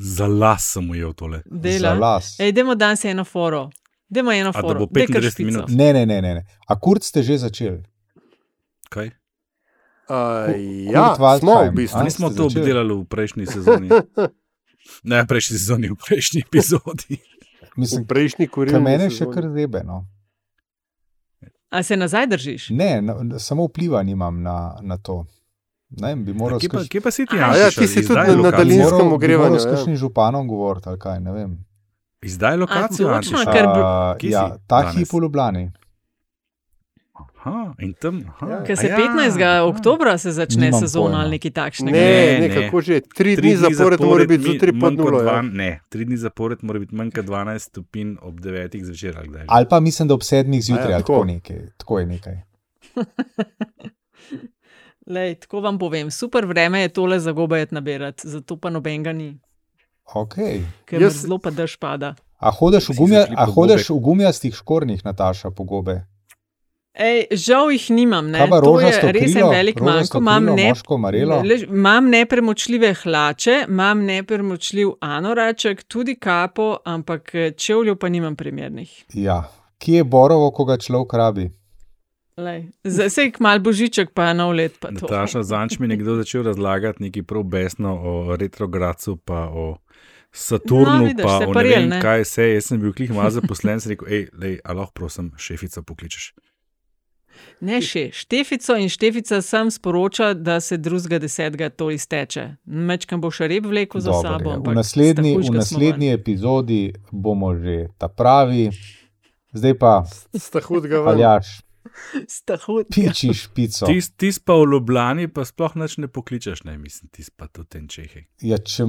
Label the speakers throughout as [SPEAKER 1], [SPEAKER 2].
[SPEAKER 1] Za las sem ujel tole.
[SPEAKER 2] Za
[SPEAKER 3] Dela.
[SPEAKER 2] las.
[SPEAKER 3] Ej, dajmo danes eno foro. Dajmo eno
[SPEAKER 1] A da
[SPEAKER 3] foro.
[SPEAKER 1] bo
[SPEAKER 3] Daj kar
[SPEAKER 1] 35
[SPEAKER 3] špico.
[SPEAKER 1] minut?
[SPEAKER 2] Ne, ne, ne, ne. ne. A kurt ste že začeli?
[SPEAKER 1] Kaj?
[SPEAKER 4] Uh,
[SPEAKER 2] Kurt
[SPEAKER 4] ja,
[SPEAKER 2] Waldheim,
[SPEAKER 4] smo v bistvu.
[SPEAKER 1] Mi smo to
[SPEAKER 2] začeli?
[SPEAKER 1] obdelali v prejšnji sezoni. Ne, v prejšnji sezoni, v prejšnji epizodi.
[SPEAKER 2] Mislim,
[SPEAKER 4] V prejšnji
[SPEAKER 2] kaj
[SPEAKER 4] kurilni
[SPEAKER 2] mene še
[SPEAKER 4] sezoni.
[SPEAKER 2] kar zebe. No.
[SPEAKER 3] A se nazaj držiš?
[SPEAKER 2] Ne, no, samo vpliva nimam na, na to. Ne bi moral
[SPEAKER 1] Kje pa,
[SPEAKER 2] s
[SPEAKER 1] kje pa si ti,
[SPEAKER 3] A,
[SPEAKER 4] ja, ti si tudi na- daljinskem
[SPEAKER 2] moral, bi
[SPEAKER 4] ogrevanju,
[SPEAKER 2] moral s
[SPEAKER 4] ja.
[SPEAKER 2] kakšnim županom govoriti ali kaj, ne vem.
[SPEAKER 1] Izdaj lokacijo,
[SPEAKER 3] A,
[SPEAKER 1] Antiša.
[SPEAKER 3] točno? Ker bi-
[SPEAKER 2] ja,
[SPEAKER 1] si
[SPEAKER 2] ta
[SPEAKER 1] danes?
[SPEAKER 2] hip v Ljubljani.
[SPEAKER 1] Aha, in tam. Aha,
[SPEAKER 4] Ja.
[SPEAKER 3] Ker se
[SPEAKER 1] a
[SPEAKER 3] 15.
[SPEAKER 1] aha.
[SPEAKER 3] oktobra se začne
[SPEAKER 2] Nimam
[SPEAKER 3] sezona
[SPEAKER 2] pojma.
[SPEAKER 3] ali nekaj takšnega.
[SPEAKER 4] Ne,
[SPEAKER 1] Ne,
[SPEAKER 4] ne, kako že, tri
[SPEAKER 1] Tri
[SPEAKER 4] dni zapored mora biti zjutraj pod nulo. Ja.
[SPEAKER 1] Ne, tri dni zapored mora biti manj kot 12 stopinj ob 9 zvečer. ali.
[SPEAKER 2] Ali pa mislim, da ob sedmih zjutraj,
[SPEAKER 4] A ja,
[SPEAKER 2] ali
[SPEAKER 4] tako.
[SPEAKER 2] tako nekaj. Tako je nekaj.
[SPEAKER 3] Lej, tako vam povem, super vreme je tole za gobe nabirati, zato pa nobenega ni,
[SPEAKER 2] Okay.
[SPEAKER 3] ker
[SPEAKER 4] Jaz-
[SPEAKER 3] zelo pa dež pada.
[SPEAKER 2] A hodeš v, gumija, a
[SPEAKER 1] gobe?
[SPEAKER 2] v gumijastih škornjih, Nataša, po gobe?
[SPEAKER 3] Ej, žal jih nimam, ne.
[SPEAKER 2] Kaj pa
[SPEAKER 3] to je
[SPEAKER 2] rožasto
[SPEAKER 3] res en
[SPEAKER 2] krilo?
[SPEAKER 3] velik manjko. Imam,
[SPEAKER 2] krilo,
[SPEAKER 3] ne,
[SPEAKER 2] moško?
[SPEAKER 3] Lež, imam nepremočljive hlače, imam nepremočljiv anoraček, tudi kapo, ampak čevljev pa nimam primernih.
[SPEAKER 2] Ja. Kje je borovo, ko ga človek rabi?
[SPEAKER 3] Zdaj se je kmal božiček, pa nov let. Pa to.
[SPEAKER 1] Nataša, zanč mi je nekdo začel razlagati nekaj prav besno o retrogradcu, pa o Saturnu,
[SPEAKER 3] No, vidiš,
[SPEAKER 1] pa o ne
[SPEAKER 3] parijel,
[SPEAKER 1] vem
[SPEAKER 3] ne.
[SPEAKER 1] kaj vse. Jaz sem bil klih malo zaposlen, sem rekel, hej, lej, a lahko prosim, šefico pokličeš.
[SPEAKER 3] Ne še, Štefico in Štefica sem sporoča, da se drugega desetega to izteče. Mečkam bo še rep vlekel za
[SPEAKER 2] Dobro
[SPEAKER 3] sabo.
[SPEAKER 2] je.
[SPEAKER 3] ampak
[SPEAKER 2] v naslednji, v naslednji epizodi bomo že ta pravi, zdaj pa
[SPEAKER 4] Sta hudega ven.
[SPEAKER 2] Piči špico.
[SPEAKER 1] Tis, tis pa v Ljubljani, pa sploh nič ne pokličeš, ne mislim, tis pa tudi ten čehej.
[SPEAKER 2] Ja, če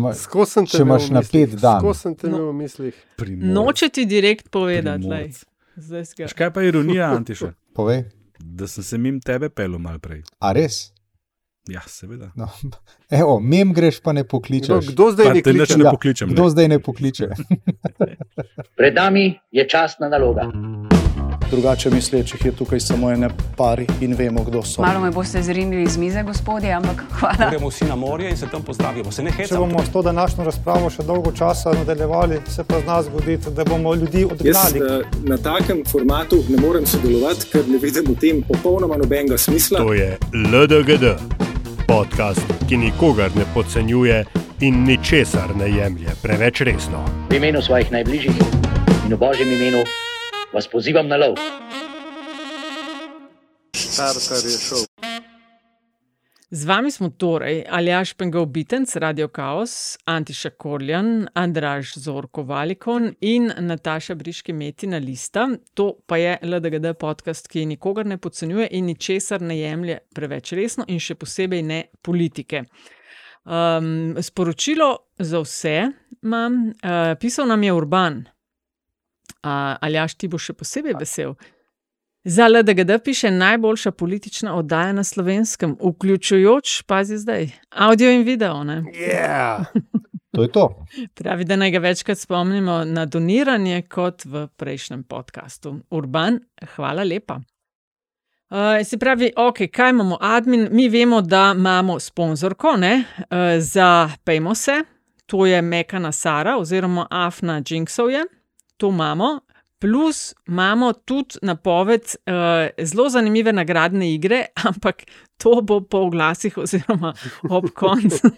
[SPEAKER 4] te
[SPEAKER 2] Če imaš
[SPEAKER 4] v
[SPEAKER 2] na
[SPEAKER 4] mislih,
[SPEAKER 2] pet dan.
[SPEAKER 4] Skozi sem te
[SPEAKER 3] No.
[SPEAKER 4] imel v mislih.
[SPEAKER 1] Primorc.
[SPEAKER 3] Noče ti direkt povedati. lej.
[SPEAKER 1] Primorc.
[SPEAKER 3] Zdaj si
[SPEAKER 1] kaj pa je ironija, Antiša?
[SPEAKER 2] povej,
[SPEAKER 1] Da sem se mim tebe pel mal prej.
[SPEAKER 2] a res?
[SPEAKER 1] Ja, seveda.
[SPEAKER 2] No, evo, mem greš, pa ne
[SPEAKER 4] Kdo,
[SPEAKER 2] pokličeš.
[SPEAKER 4] kdo zdaj
[SPEAKER 1] Pa
[SPEAKER 4] ne kliče?
[SPEAKER 1] ne
[SPEAKER 2] Ja,
[SPEAKER 1] pokličem.
[SPEAKER 2] Kdo
[SPEAKER 1] Ne.
[SPEAKER 2] zdaj ne pokliče?
[SPEAKER 5] Pred nami je časna naloga.
[SPEAKER 6] Drugače mislečih je tukaj samo ene pari in vemo, kdo so.
[SPEAKER 7] Malo me boste zrinili iz mize, gospodje, ampak hvala.
[SPEAKER 8] Gremo vsi na morje in se tam pozdravimo. Se ne
[SPEAKER 9] Če
[SPEAKER 8] hecamo.
[SPEAKER 9] bomo s to današnjo razpravo še dolgo časa nadaljevali, se pa zna zgoditi, da bomo ljudi
[SPEAKER 10] Jaz
[SPEAKER 9] odgnali.
[SPEAKER 10] eh, na takem formatu ne morem sodelovati, ker ne vidim v tem popolnoma nobenega smisla.
[SPEAKER 11] To je LDGD, podcast, ki nikogar ne podcenjuje in ničesar ne jemlje preveč resno.
[SPEAKER 5] V imenu svojih najbližjih in v božjem imenu vas pozivam na lov.
[SPEAKER 4] Starter je šel.
[SPEAKER 3] Z vami smo torej Aljaš Pengal Bitenc, Radio Chaos, Antiša Korjan, Andraž Zorko Valikon in Nataša Briški Metina Lista. To pa je LDGD podcast, ki nikogar ne podcenjuje in ničesar ne jemlje preveč resno in še posebej ne politike. Um, sporočilo za vse imam, uh, pisal nam je Urban. Uh, Aljaš, ti bo še posebej vesel. Za LDGD piše najboljša politična oddaja na slovenskem, vključujoč, pazi zdaj, avdio in video. Ne?
[SPEAKER 4] Yeah.
[SPEAKER 2] To je to.
[SPEAKER 3] Pravi, da naj ga večkrat spomnimo na doniranje, kot v prejšnjem podkastu. Urban, hvala lepa. Uh, se pravi, ok, kaj imamo, admin, mi vemo, da imamo sponzorko ne, uh, za Pejmo se, to je Mekana Sara oziroma Afna Jinksovje, to imamo. Plus imamo tudi napoved uh, zelo zanimive nagradne igre, ampak to bo po oglasih, oziroma ob koncu,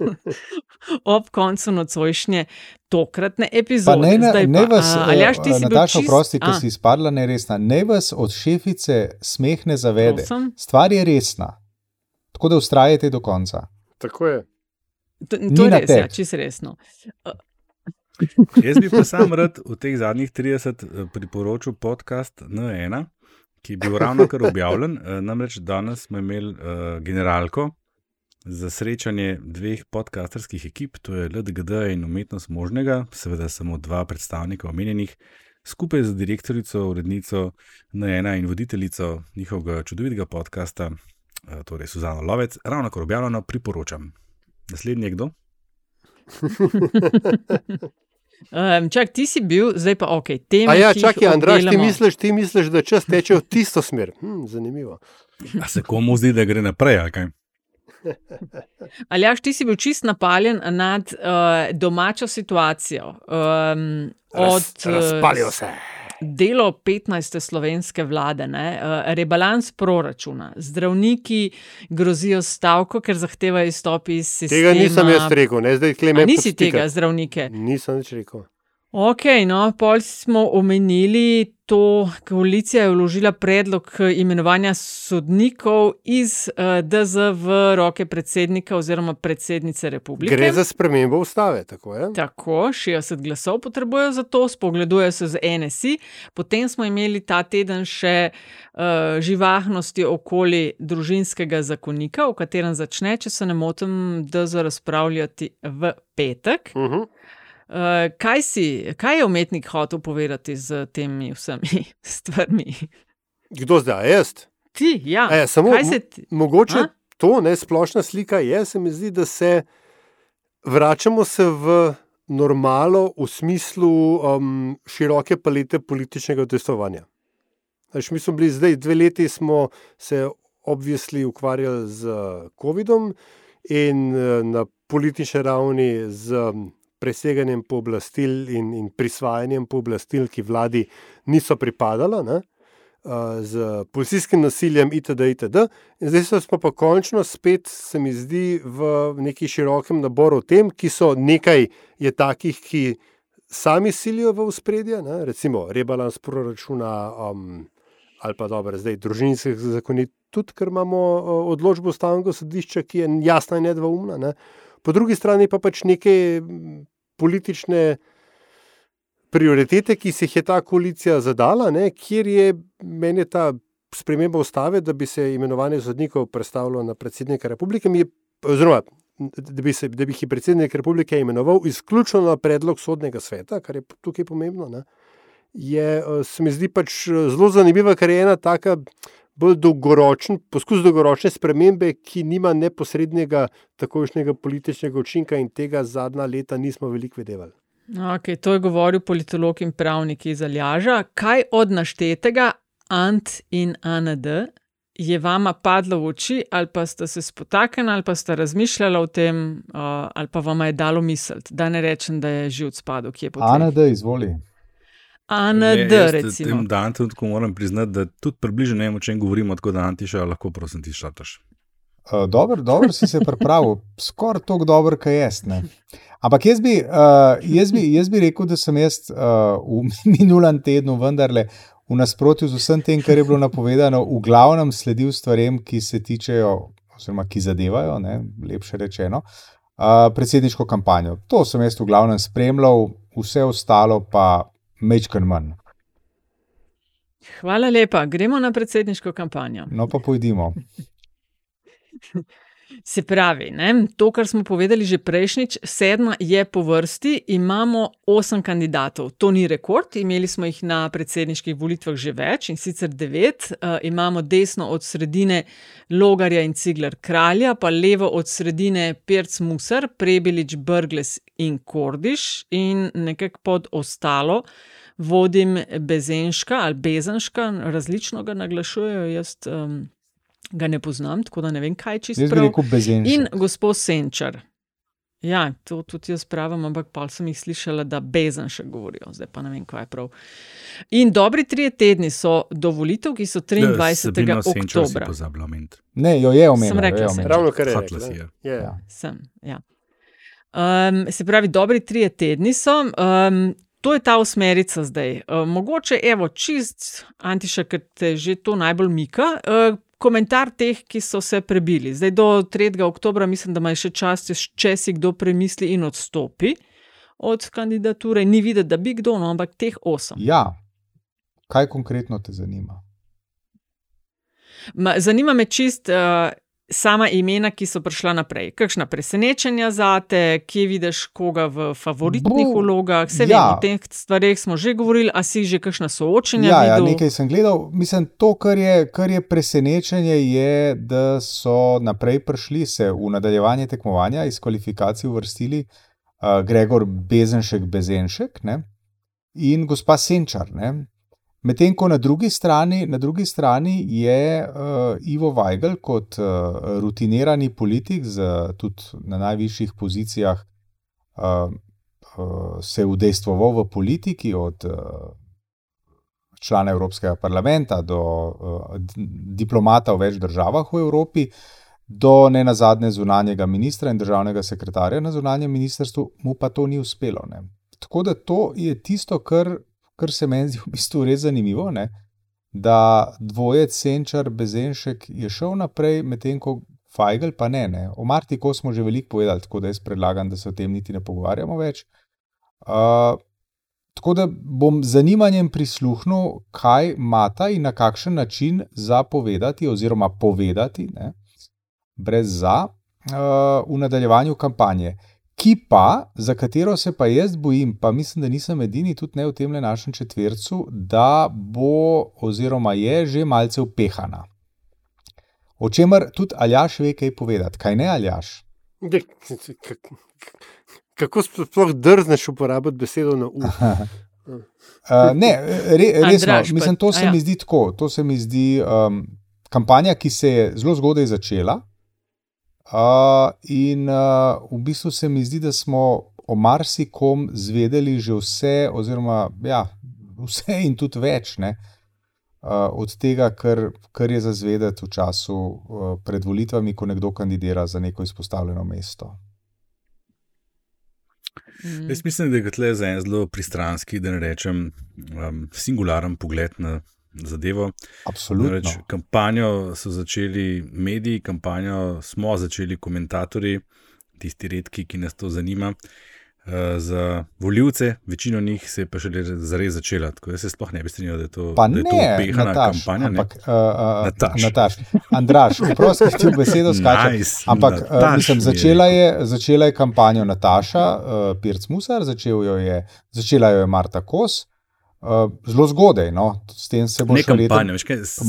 [SPEAKER 3] ob koncu nocojšnje tokratne
[SPEAKER 2] Pa
[SPEAKER 3] epizode.
[SPEAKER 2] ne, ne,
[SPEAKER 3] Zdaj
[SPEAKER 2] ne
[SPEAKER 3] pa,
[SPEAKER 2] vas,
[SPEAKER 3] a, Aljaš, ti
[SPEAKER 2] eh,
[SPEAKER 3] si
[SPEAKER 2] Nataša,
[SPEAKER 3] čist-
[SPEAKER 2] prosti, ker si izpadla neresna. Ne vas od šefice smeh ne zavede.
[SPEAKER 3] Prosim?
[SPEAKER 2] Stvar je resna. Tako da ustrajate do konca.
[SPEAKER 4] Tako je.
[SPEAKER 3] To,
[SPEAKER 2] Ni
[SPEAKER 3] to je
[SPEAKER 2] na
[SPEAKER 3] res, ja, čisto resno.
[SPEAKER 1] Jaz bi pa sam rad v teh zadnjih 30 eh, priporočil podcast N1, ki je bil ravno kar objavljen. Eh, Namreč danes smo imeli uh, generalko za srečanje dveh podcasterskih ekip, to je LDGD in umetnost možnega, seveda samo dva predstavnika omenjenih, skupaj z direktorico, urednico N1 in voditeljico njihovega čudovitega podcasta, uh, torej Suzano Lovec, ravno kar objavljeno, priporočam. Naslednji je kdo?
[SPEAKER 3] Um, čak, ti si bil, zdaj pa ok. Teme,
[SPEAKER 4] A ja,
[SPEAKER 3] jih
[SPEAKER 4] čakaj, Andraš, ti misliš, ti misliš, da čas teče v tisto smer. Hm, zanimivo.
[SPEAKER 1] A se komu zdi, da gre naprej? ali kaj?
[SPEAKER 3] Aljaš, ti si bil čist napaljen nad uh, domačo situacijo. Um, od,
[SPEAKER 4] Raz, razpalijo se.
[SPEAKER 3] Delo 15. slovenske vlade, ne, uh, rebalans proračuna, zdravniki grozijo stavko, ker zahtevajo izstop iz sistema.
[SPEAKER 4] Tega nisem jaz rekel, ne zdaj kleme.
[SPEAKER 3] A nisi tega zdravnike.
[SPEAKER 4] Nisem nič rekel.
[SPEAKER 3] Ok, no, pol smo omenili to, koalicija je vložila predlog imenovanja sodnikov iz uh, DZ v roke predsednika oziroma predsednice republike.
[SPEAKER 4] Gre za spremembo ustave, tako je.
[SPEAKER 3] Tako, 60 glasov potrebujejo za to, spogledujejo se z NSI. Potem smo imeli ta teden še uh, živahnosti okoli družinskega zakonika, o katerem začne, če se ne motim, DZ razpravljati v petek.
[SPEAKER 4] Uh -huh.
[SPEAKER 3] Uh, kaj, si, kaj je umetnik hotel povedati z temi vsemi stvarmi?
[SPEAKER 4] Kdo zdaj, jaz?
[SPEAKER 3] Ti, ja.
[SPEAKER 4] E, samo,
[SPEAKER 3] ti...
[SPEAKER 4] mogoče A? to, ne splošna slika je, se mi zdi, da se vračamo se v normalo v smislu um, široke palete političnega udejstvovanja. Mi smo bili zdaj dve leti, smo se obvisli ukvarjali z COVID-om in na politični ravni z preseganjem pooblastil in, in prisvajanjem pooblastil, ki vladi niso pripadala, ne, z policijskim nasiljem, itd. itd. In zdaj smo pa končno spet, se mi zdi, v neki širokem naboru tem, ki so nekaj je takih, ki sami silijo v uspredje, ne, recimo rebalans proračuna um, ali pa dobro, zdaj družinskih zakonit, tudi ker imamo odločbo ustavnega sodišča, ki je jasna in nedvoumna. Ne. Po drugi strani pa pač neke politične prioritete, ki si jih je ta koalicija zadala, ne, kjer je meni ta sprememba ustave, da bi se imenovanje sodnikov predstavilo na predsednika republike, je, oziroma da bi, se, da bi jih predsednik republike imenoval izključno na predlog sodnega sveta, kar je tukaj pomembno. Ne, je, se mi zdi pač zelo zanimiva, ker je ena taka bolj dolgoročen poskus dolgoročne spremembe, ki nima neposrednega takošnjega političnega učinka in tega zadnja leta nismo veliko vedeli.
[SPEAKER 3] Okay, to je govoril politolog in pravnik iz Aljaža. Kaj od naštetega Ant in AND je vama padlo v oči, ali pa ste se spotaknili, ali pa ste razmišljali o tem, uh, ali pa vam je dalo misliti, da ne rečem, da je živt spadal, ki je potrebno.
[SPEAKER 2] AND, izvoli.
[SPEAKER 3] AND, recimo.
[SPEAKER 1] Tem dan tudi moram priznati, da tudi približno ne vem, o čem govorimo, tako da Antiša lahko prosim ti šataš.
[SPEAKER 2] Uh, dobro, dobro si se pripravil, skoraj tako dobro, kot jaz. Ne. Ampak jaz bi, uh, jaz, bi, jaz bi rekel, da sem jaz uh, v minulem tednu vendarle v nasprotju z vsem tem, kar je bilo napovedano, v glavnem sledil stvarem, ki se tičejo, oziroma ki zadevajo, ne, lepše rečeno, uh, predsedniško kampanjo. To sem jaz v glavnem spremljal, vse ostalo pa mečkar manj.
[SPEAKER 3] Hvala lepa, gremo na predsedniško kampanjo.
[SPEAKER 2] No, pa pojdimo.
[SPEAKER 3] Se pravi, ne, to, kar smo povedali že prejšnjič, sedma je po vrsti, imamo osem kandidatov. To ni rekord, imeli smo jih na predsedniških volitvah že več in sicer devet. Uh, imamo desno od sredine Logarja in Cigler Kralja, pa levo od sredine Pirc Musar, Prebilič, Brgles in Kordiš in nekako pod ostalo. Vodim Bezenška ali Bezenška, različno ga naglašujejo. Jaz um, ga ne poznam, tako da ne vem, kaj čisto.
[SPEAKER 2] Jaz bi rekel Bezenšek.
[SPEAKER 3] In gospod Senčar. Ja, to tudi jaz pravim, ampak pa sem jih slišala, da bezen še govorijo, zdaj pa ne vem, kaj je prav. In dobri tri tedni so do volitev, ki so 23. Ja, oktober.
[SPEAKER 2] Ne, jo je omenil.
[SPEAKER 3] Sem rekla, sem.
[SPEAKER 4] Ravno kar je rekla.
[SPEAKER 1] Je.
[SPEAKER 4] Je.
[SPEAKER 2] Ja.
[SPEAKER 3] Sem, ja. Um, se pravi, dobri tri tedni so. Um, To je ta usmerica zdaj. Uh, mogoče, evo, čist, Antiša, ker te že to najbolj mika, uh, komentar teh, ki so se prebili. Zdaj do 3. oktobra, mislim, da ima še čas, če si kdo premisli in odstopi od kandidature. Ni videti, da bi kdo, no, ampak teh osem.
[SPEAKER 2] Ja, kaj konkretno te zanima?
[SPEAKER 3] Ma, zanima me čist. Uh, sama imena, ki so prišla naprej. Kakšna presenečenja za te, kje vidiš koga v favoritnih Bo, vlogah? Se ja. vem, o teh stvareh smo že govorili, a si že kakšna soočenja?
[SPEAKER 2] Ja, ja, nekaj sem gledal. Mislim, to, kar je, kar je presenečenje, je, da so naprej prišli se v nadaljevanje tekmovanja iz kvalifikacij uvrstili uh, Gregor Bezenšek, Bezenšek ne? in gospa Senčar. Ne? Medtem ko na drugi strani, na drugi strani je uh, Ivo Weigl kot uh, rutinirani politik, z, tudi na najvišjih pozicijah, uh, uh, se udejstvoval v politiki, od uh, člana Evropskega parlamenta do uh, diplomata v več državah v Evropi, do ne nazadnje zunanjega ministra in državnega sekretarja na zunanjem ministrstvu, mu pa to ni uspelo. Ne. Tako da to je tisto, kar kar se meni zdi v bistvu res zanimivo, ne? da dvojec Senčar Bezenšek je šel naprej, medtem ko Feigl pa ne. ne. O Martiku smo že veliko povedali, tako da jaz predlagam, da se o tem niti ne pogovarjamo več. Uh, tako da bom z zanimanjem prisluhnil, kaj mata in na kakšen način zapovedati, oziroma povedati, ne, brez za, uh, v nadaljevanju kampanje ki pa, za katero se pa jaz bojim, pa mislim, da nisem edini, tudi ne v tem našem četvrcu, da bo oziroma je že malce upehana. O čemer tudi Aljaš ve, kaj povedati, kaj ne Aljaš.
[SPEAKER 4] Kako sploh drzneš uporabiti besedo na uf?
[SPEAKER 2] Uh, ne, re, resno, mislim, to se mi zdi tako. To se mi zdi um, kampanja, ki se je zelo zgodaj začela, Uh, in uh, v bistvu se mi zdi, da smo o marsikom zvedeli že vse, oziroma ja, vse in tudi več ne, uh, od tega, kar, kar je za zvedeti v času uh, pred volitvami, ko nekdo kandidira za neko izpostavljeno mesto.
[SPEAKER 1] Mm. Jaz mislim, da je to za en zelo pristranski, da ne rečem, um, singularen pogled na zadevo.
[SPEAKER 2] Absolutno. Reč,
[SPEAKER 1] kampanjo so začeli mediji, kampanjo smo začeli komentatorji, tisti redki, ki nas to zanima. Uh, za voljivce, večino njih se je pa še zares začela. Tako da se sploh ne bi strinjal, da je to pehana kampanja.
[SPEAKER 2] Ampak, uh, uh, Nataš. Nataš. Andraš, prosim, ti v besedo skačeš. Nice, ampak uh, mislim, začela, je, začela je kampanjo Nataša, uh, Pirc Musar, začel jo je, začela jo je Marta Kos. Uh, zelo zgodaj, no? s tem se bo
[SPEAKER 1] nekaj kampanja.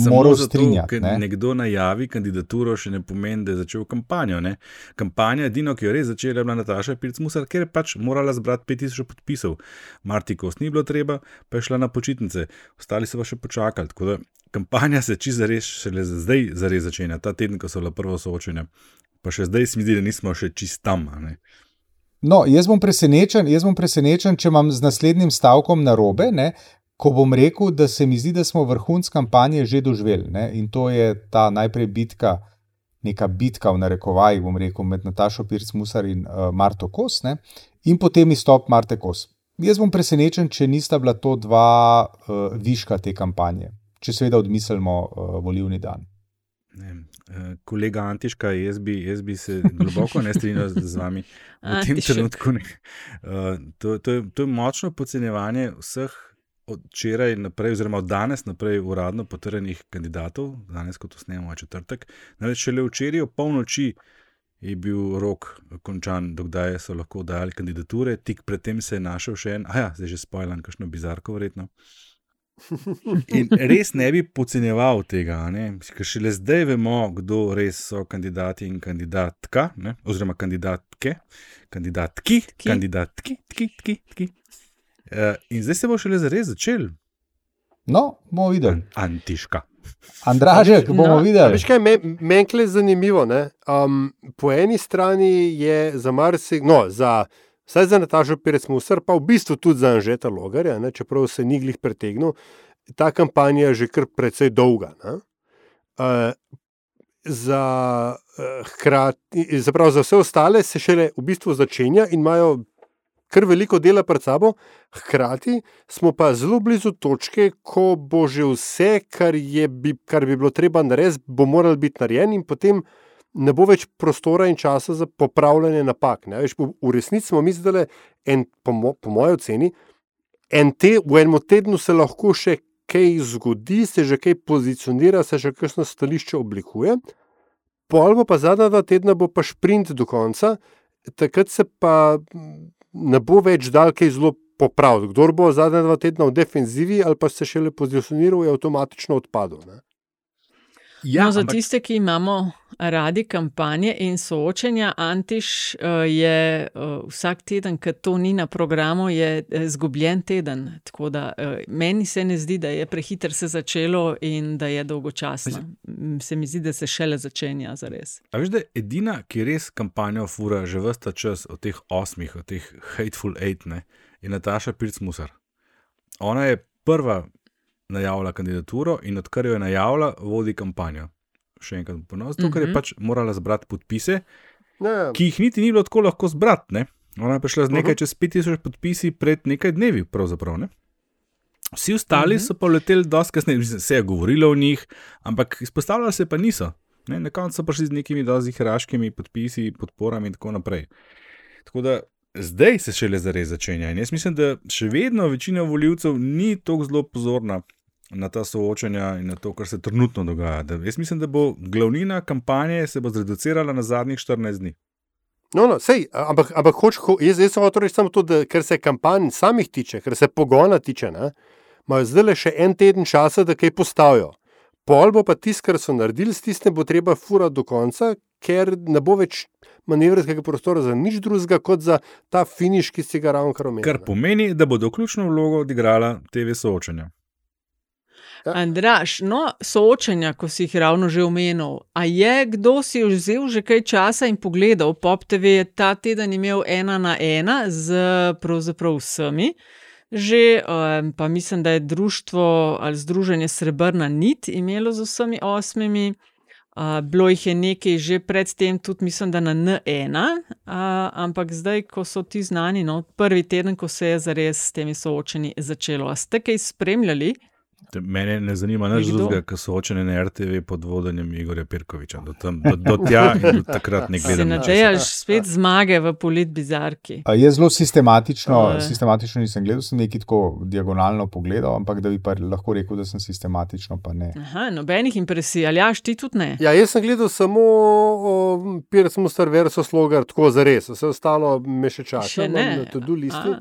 [SPEAKER 1] Moral strinjati. Ne? Nekdo najavi kandidaturo, še ne pomeni, da je začel kampanjo. Ne? Kampanja, edino, ki jo res začela, je bila Nataša Pirc-Musar, ker je pač morala zbrati 5000 podpisov. Marti Kost ni bilo treba, pa je šla na počitnice, ostali so pa še počakali. Tako da kampanja se čisto zares, šele zdaj zares začenja, ta teden, ko so bila prvo soočenja. Pa še zdaj se mi zdi, da nismo še čist tam.
[SPEAKER 2] No, jaz bom presenečen, jaz bom presenečen, če imam z naslednjim stavkom na robe, ne, ko bom rekel, da se mi zdi, da smo vrhunc kampanje že doživeli. Ne, in to je ta najprej bitka, neka bitka v narekovaji, bom rekel, med Natašo Pirc-Musar in uh, Marto Kos, ne, in potem izstop Marte Kos. Jaz bom presenečen, če nista bila to dva uh, viška te kampanje, če seveda odmislimo uh, volivni dan.
[SPEAKER 1] Ne, kolega Antiška, jaz bi, jaz bi se globoko ne strinjal z vami v tem trenutku. Uh, to, to, je, to je močno podcenjevanje vseh od včeraj naprej, oziroma od danes naprej, uradno potrjenih kandidatov, danes, kot usnemo, četrtek. Namreč šele včeraj, ob polnoči, je bil rok končan, dokdaj so lahko dajali kandidature, tik predtem se je našel še en, a ja, zdaj že spojlan, kakšno bizarko, verjetno. In res ne bi podcenjeval tega, ker šele zdaj vemo, kdo res so kandidati in kandidatka, ne? oziroma kandidatke, kandidatki, ki? kandidatki, tki, tki, tki. Uh, in zdaj se bo šele zares začel.
[SPEAKER 2] No, bomo videli.
[SPEAKER 1] Antiška.
[SPEAKER 2] Andraže, ki bomo no. videli.
[SPEAKER 4] Veš kaj, meni je zanimivo. Um, po eni strani je za marsikaj, no, za. Saj za Natašo Pirec Musar, pa v bistvu tudi za Anžeta Logarja, ne, čeprav se ni glih pretegnil, ta kampanja je že kar precej dolga. Uh, za, uh, hkrati, zaprav, za vse ostale se šele v bistvu začenja in imajo kar veliko dela pred sabo, hkrati smo pa zelo blizu točke, ko bo že vse, kar, bi, kar bi bilo treba narediti, bo moralo biti narejeno in potem ne bo več prostora in časa za popravljanje napak. Veš, v resnici smo mi zdaj, po, mo, po mojem oceni, en te, v enem tednu se lahko še kaj zgodi, se že kaj pozicionira, se že kakšno stališče oblikuje. Pol bo pa zadnja dva tedna, bo pa sprint do konca, takrat se pa ne bo več dal kaj zelo popraviti. Kdor bo zadnja dva tedna v defenzivi ali pa se šele pozicioniral, je avtomatično odpadel. Ne?
[SPEAKER 1] Ja,
[SPEAKER 3] no, za
[SPEAKER 1] ampak-
[SPEAKER 3] tiste, ki imamo radi kampanje in soočenja, Antiš uh, je uh, vsak teden, ki to ni na programu, je eh, zgubljen teden. Tako da uh, meni se ne zdi, da je prehiter se začelo in da je dolgočasno. Se mi zdi, da se šele začenja za res.
[SPEAKER 1] A veš, da je edina, ki res kampanjo fura že vsta čas od teh osmih, od teh Hateful Eight, ne, je Nataša Pirc-Musar. Ona je prva najavila kandidaturo in odkar jo je najavila, vodi kampanjo. Še enkrat ponovno, zato ker je
[SPEAKER 3] Mhm.
[SPEAKER 1] pač morala zbrati podpise,
[SPEAKER 4] Ja,
[SPEAKER 1] ki jih niti ni bilo tako lahko zbrati. Ne? Ona je prišla z nekaj
[SPEAKER 4] Mhm.
[SPEAKER 1] čez 5000 podpisi pred nekaj dnevi, pravzaprav. Ne? Vsi ostali
[SPEAKER 3] Mhm.
[SPEAKER 1] so pa leteli dosti kasneje, Mislim, se je govorilo o njih, ampak izpostavljali se pa niso. Ne? Na koncu so prišli z nekimi dosti hraškimi podpisi, podporami in tako naprej. Tako da zdaj se šele zares začenja. In jaz mislim, da še vedno večina voljivcev ni tako zelo pozorna na ta soočanja in na to, kar se trenutno dogaja. Da, jaz mislim, da bo glavnina kampanje se bo zreducirala na zadnjih 14 dni.
[SPEAKER 4] No, no, sej, ampak, ampak hoč, ho, jaz, jaz sem hotel reči samo to, da kar se kampanj samih tiče, kar se pogona tiče, ne, imajo zdaj le še en teden časa, da kaj postavijo. Pol bo pa tisto, kar so naredili, s tistem bo treba furati do konca, ker ne bo več manevrskega prostora za nič drugega, kot za ta finiš, ki si ga ravno kar omenil.
[SPEAKER 1] Kar pomeni, da bodo ključno vlogo odigrala TV soočanja.
[SPEAKER 4] Ja.
[SPEAKER 3] Andraš, no, soočenja, ko si jih ravno že omenil. A je kdo si vzel že kaj časa in pogledal? Pop TV je ta teden imel ena na ena z pravzaprav vsemi. Že, um, pa mislim, da je društvo ali združenje Srebrna nit imelo z vsemi osmimi. Uh, bilo jih je nekaj že predtem, tudi mislim, da na N1, uh, ampak zdaj, ko so ti znani, no, prvi teden, ko se je zares s temi soočenji začelo. A ste kaj spremljali?
[SPEAKER 1] Te- Mene ne zanima nič drugega, kot soočene na RTV pod vodenjem Igorja Pirkoviča. Do, tam, do, do tja in do takrat ne
[SPEAKER 3] Se
[SPEAKER 1] gledam. nič.
[SPEAKER 3] nadeješ spet zmage v politbizarki.
[SPEAKER 2] A Jaz zelo sistematično, sistematično nisem gledal, sem nekaj tako diagonalno pogledal, ampak da bi pa lahko rekel, da sem sistematično, pa ne.
[SPEAKER 3] Aha, nobenih impresij, ali jaš ti tudi ne?
[SPEAKER 4] Ja, jaz sem gledal samo Pirc Mustar versus Slogar, tako za res, vse ostalo me še čaka.
[SPEAKER 3] Še ne.
[SPEAKER 4] Na to-do listi.
[SPEAKER 3] A,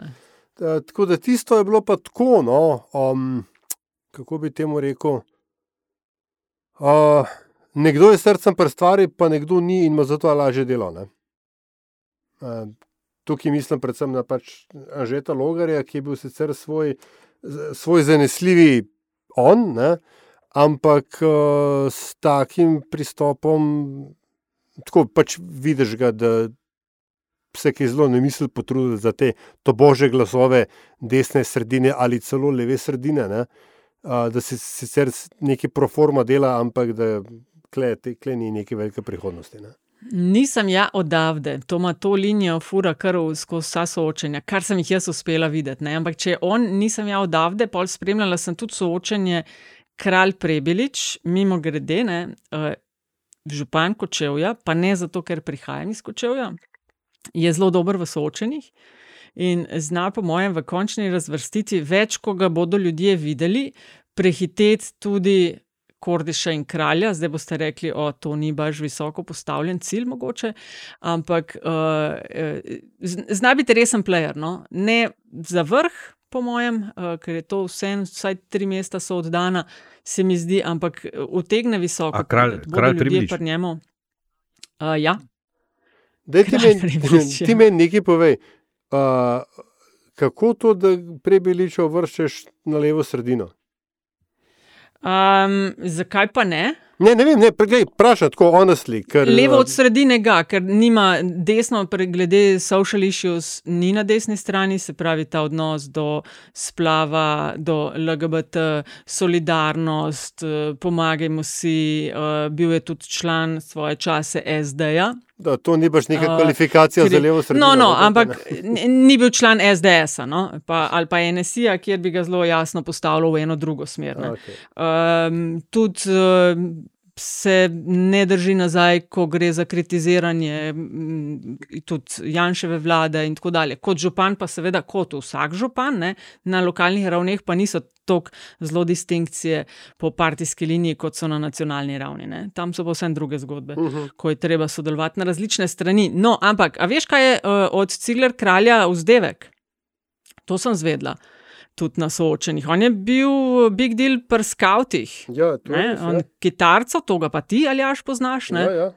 [SPEAKER 4] Ta- Tako da tisto je bilo pa tako, no, um, kako bi temu rekel. Uh, nekdo je srcem pri stvari, pa nekdo ni in ima zato lažje delo. Uh, tukaj mislim predvsem na pač Anžeta Logarja, ki je bil sicer svoj, svoj zanesljivi on, ne, ampak uh, s takim pristopom, tako pač vidiš ga, da se ki zelo ne misli potruditi za te to bože glasove desne sredine ali celo leve sredine, ne? Da se sicer neki proforma dela, ampak da kle, te, kle ni neke velike prihodnosti. Ne?
[SPEAKER 3] Nisem ja odavde, to ima to linijo, fura kar skozi vsa soočenja, kar sem jih jaz uspela videti. Ne? Ampak če on nisem ja odavde, pol spremljala sem tudi soočenje Kralj Prebelič, mimo grede, ne, uh, župan Kočevja, pa ne zato, ker prihajam iz Kočevja, je zelo dober v soočenjih. In zna, po mojem, v končni razvrstitvi, več, ko ga bodo ljudje videli, prehiteti tudi Kordiša in kralja. Zdaj boste rekli, da to ni baš visoko postavljen cilj, mogoče, ampak uh, zna biti resen player. No? Ne za vrh, po mojem, uh, ker je to vse, vsaj tri mesta so oddana, se mi zdi, ampak utegne visoko.
[SPEAKER 1] A kralj- kralj
[SPEAKER 3] ljudje pri njemu. Uh, ja.
[SPEAKER 4] Daj ti meni meni nekaj povej. Uh, kako to, da prebeličo vrščeš na levo sredino?
[SPEAKER 3] Um, zakaj pa ne?
[SPEAKER 4] Ne, ne vem, ne, preglej, vprašaj tako honestly. Ker,
[SPEAKER 3] Levo
[SPEAKER 4] uh,
[SPEAKER 3] od sredine ga, ker nima desno, glede social issues, ni na desni strani, se pravi ta odnos do splava, do LGBT, solidarnost, eh, pomagajmo si, eh, bil je tudi član svoje čase SD-ja.
[SPEAKER 4] Da, to ni baš neka
[SPEAKER 3] Uh,
[SPEAKER 4] kvalifikacija
[SPEAKER 3] ker je-
[SPEAKER 4] za levo sredino.
[SPEAKER 3] No, no, ampak ni bil član SDS-a no? pa, ali pa NSI-ja, kjer bi ga zelo jasno postavljal v eno drugo smer. ne.
[SPEAKER 4] Okay.
[SPEAKER 3] Um, tudi um, se ne drži nazaj, ko gre za kritiziranje mm, tudi Janševe vlade in tako dalje. Kot župan, pa seveda kot vsak župan, ne, na lokalnih ravneh pa niso tako zelo distinkcije po partijski liniji, kot so na nacionalni ravni. Ne. Tam so pa vse druge zgodbe, uh -huh. ko je treba sodelovati na različne strani. No, ampak, a veš, kaj je uh, od Cigler kralja vzdevek? To sem zvedla. Tudi na soočenih. On je bil big deal pri skautih.
[SPEAKER 4] Ja, to je
[SPEAKER 3] on,
[SPEAKER 4] ja.
[SPEAKER 3] kitarco, to ga pa ti ali aš poznaš, ne?
[SPEAKER 4] Ja, ja.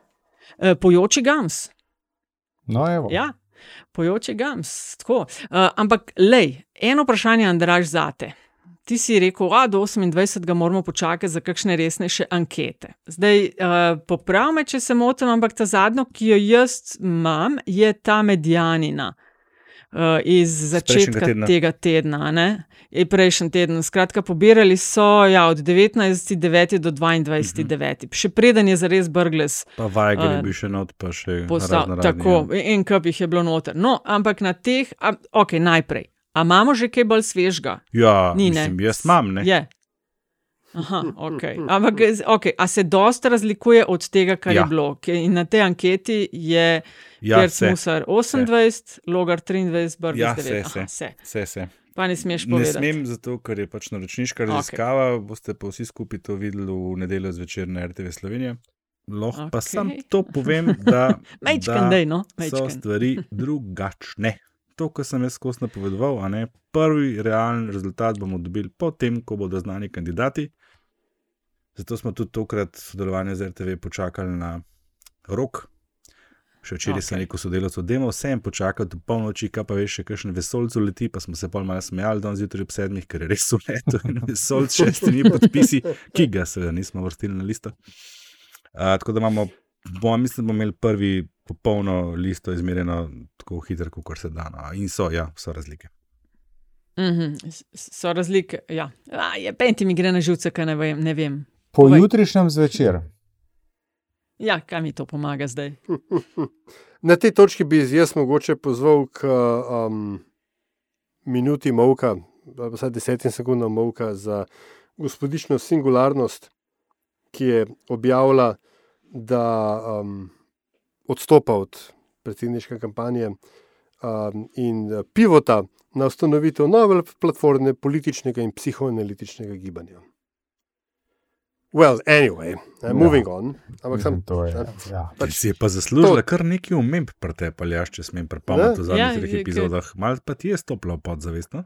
[SPEAKER 3] Eh, Pojoči gams.
[SPEAKER 2] No, evo.
[SPEAKER 3] Ja, pojoči gams. Tako. Uh, ampak, lej, eno vprašanje, Andraš, zate. Ti si rekel, da do 28. moramo počakati za kakšne resnejše ankete. Zdaj, uh, poprav me, če se motim, ampak ta zadnja, ki jo jaz imam, je ta medijanina. Uh, iz začetka
[SPEAKER 1] tedna.
[SPEAKER 3] tega tedna, ne? je prejšnji teden. Skratka, pobirali so ja, od 19.9. do 22.9. Še preden je zares Brgles
[SPEAKER 1] Pa Vajgel je
[SPEAKER 3] Eh,
[SPEAKER 1] bil še not, pa še
[SPEAKER 3] postal.
[SPEAKER 1] raznorazni,
[SPEAKER 3] Tako,
[SPEAKER 1] ja.
[SPEAKER 3] en kup jih je bilo noter. No, ampak na teh, a, ok, najprej. A imamo že kaj bolj svežga?
[SPEAKER 1] Ja,
[SPEAKER 3] Ni, ne.
[SPEAKER 1] mislim, jaz imam, ne.
[SPEAKER 3] Je. Aha, ok. Ampak, okay, a se dosta razlikuje od tega, kar
[SPEAKER 1] Ja.
[SPEAKER 3] je bilo? In na tej anketi je
[SPEAKER 1] Ja,
[SPEAKER 3] Pierce
[SPEAKER 1] se.
[SPEAKER 3] Musar 28, Logar 23, Brgles
[SPEAKER 1] Ja,
[SPEAKER 3] 9.
[SPEAKER 1] se,
[SPEAKER 3] Aha,
[SPEAKER 1] se.
[SPEAKER 3] se.
[SPEAKER 1] Se.
[SPEAKER 3] Pa ne smeš
[SPEAKER 1] Ne
[SPEAKER 3] povedati.
[SPEAKER 1] smem, zato ker je pač naročniška raziskava, okay. boste pa vsi skupaj to videli v nedeljo zvečer na RTV Slovenija. Lahko okay. pa sam to povem, da, da
[SPEAKER 3] daj, no,
[SPEAKER 1] so
[SPEAKER 3] majčken.
[SPEAKER 1] stvari drugačne. To, kar sem jaz skozi napovedoval, a ne prvi realen rezultat bomo dobili potem, ko bodo znani kandidati. Zato smo tudi tokrat sodelovanje z RTV počakali na rok. Še včeraj okay. sem rekel sodelavcu, da je vsem počakati do polnoči, kaj pa veš, še kakšen vesolcu leti, pa smo se pol malo smejali danes zjutraj ob sedmih, ker je res v letu in vesolc s šestimi podpisi, ki ga seveda nismo vrstili na listo. Uh, tako da imamo, bomo, mislim, bomo imeli prvi popolno listo izmerjeno tako hitro, kot se da. No. In so, ja, so razlike.
[SPEAKER 3] Mhm, s- so razlike. Ja. A, je, penti mi gre na živce, kaj ne vem. Ne vem.
[SPEAKER 2] Po
[SPEAKER 3] Povej.
[SPEAKER 2] jutrišnjem zvečer.
[SPEAKER 3] Ja, kaj mi to pomaga zdaj?
[SPEAKER 4] Na tej točki bi jaz mogoče pozval k um, minuti molka, ali pa vsaj desetim sekundam molka za gospodično singularnost, ki je objavila, da um, odstopa od predsedniške kampanje um, in eh, pivota na ustanovitev nove platforme političnega in psihoanalitičnega gibanja. Well, anyway, uh, moving on. Ampak sem,
[SPEAKER 2] To je,
[SPEAKER 4] pač-
[SPEAKER 2] ja.
[SPEAKER 1] Pač si je pa zaslužila kar nekaj umemb pri te paljaš, če smem prepomniti v
[SPEAKER 3] Ja,
[SPEAKER 1] zadnjih treh
[SPEAKER 3] je-
[SPEAKER 1] epizodah. Mal pa ti je stopila v podzavest, no?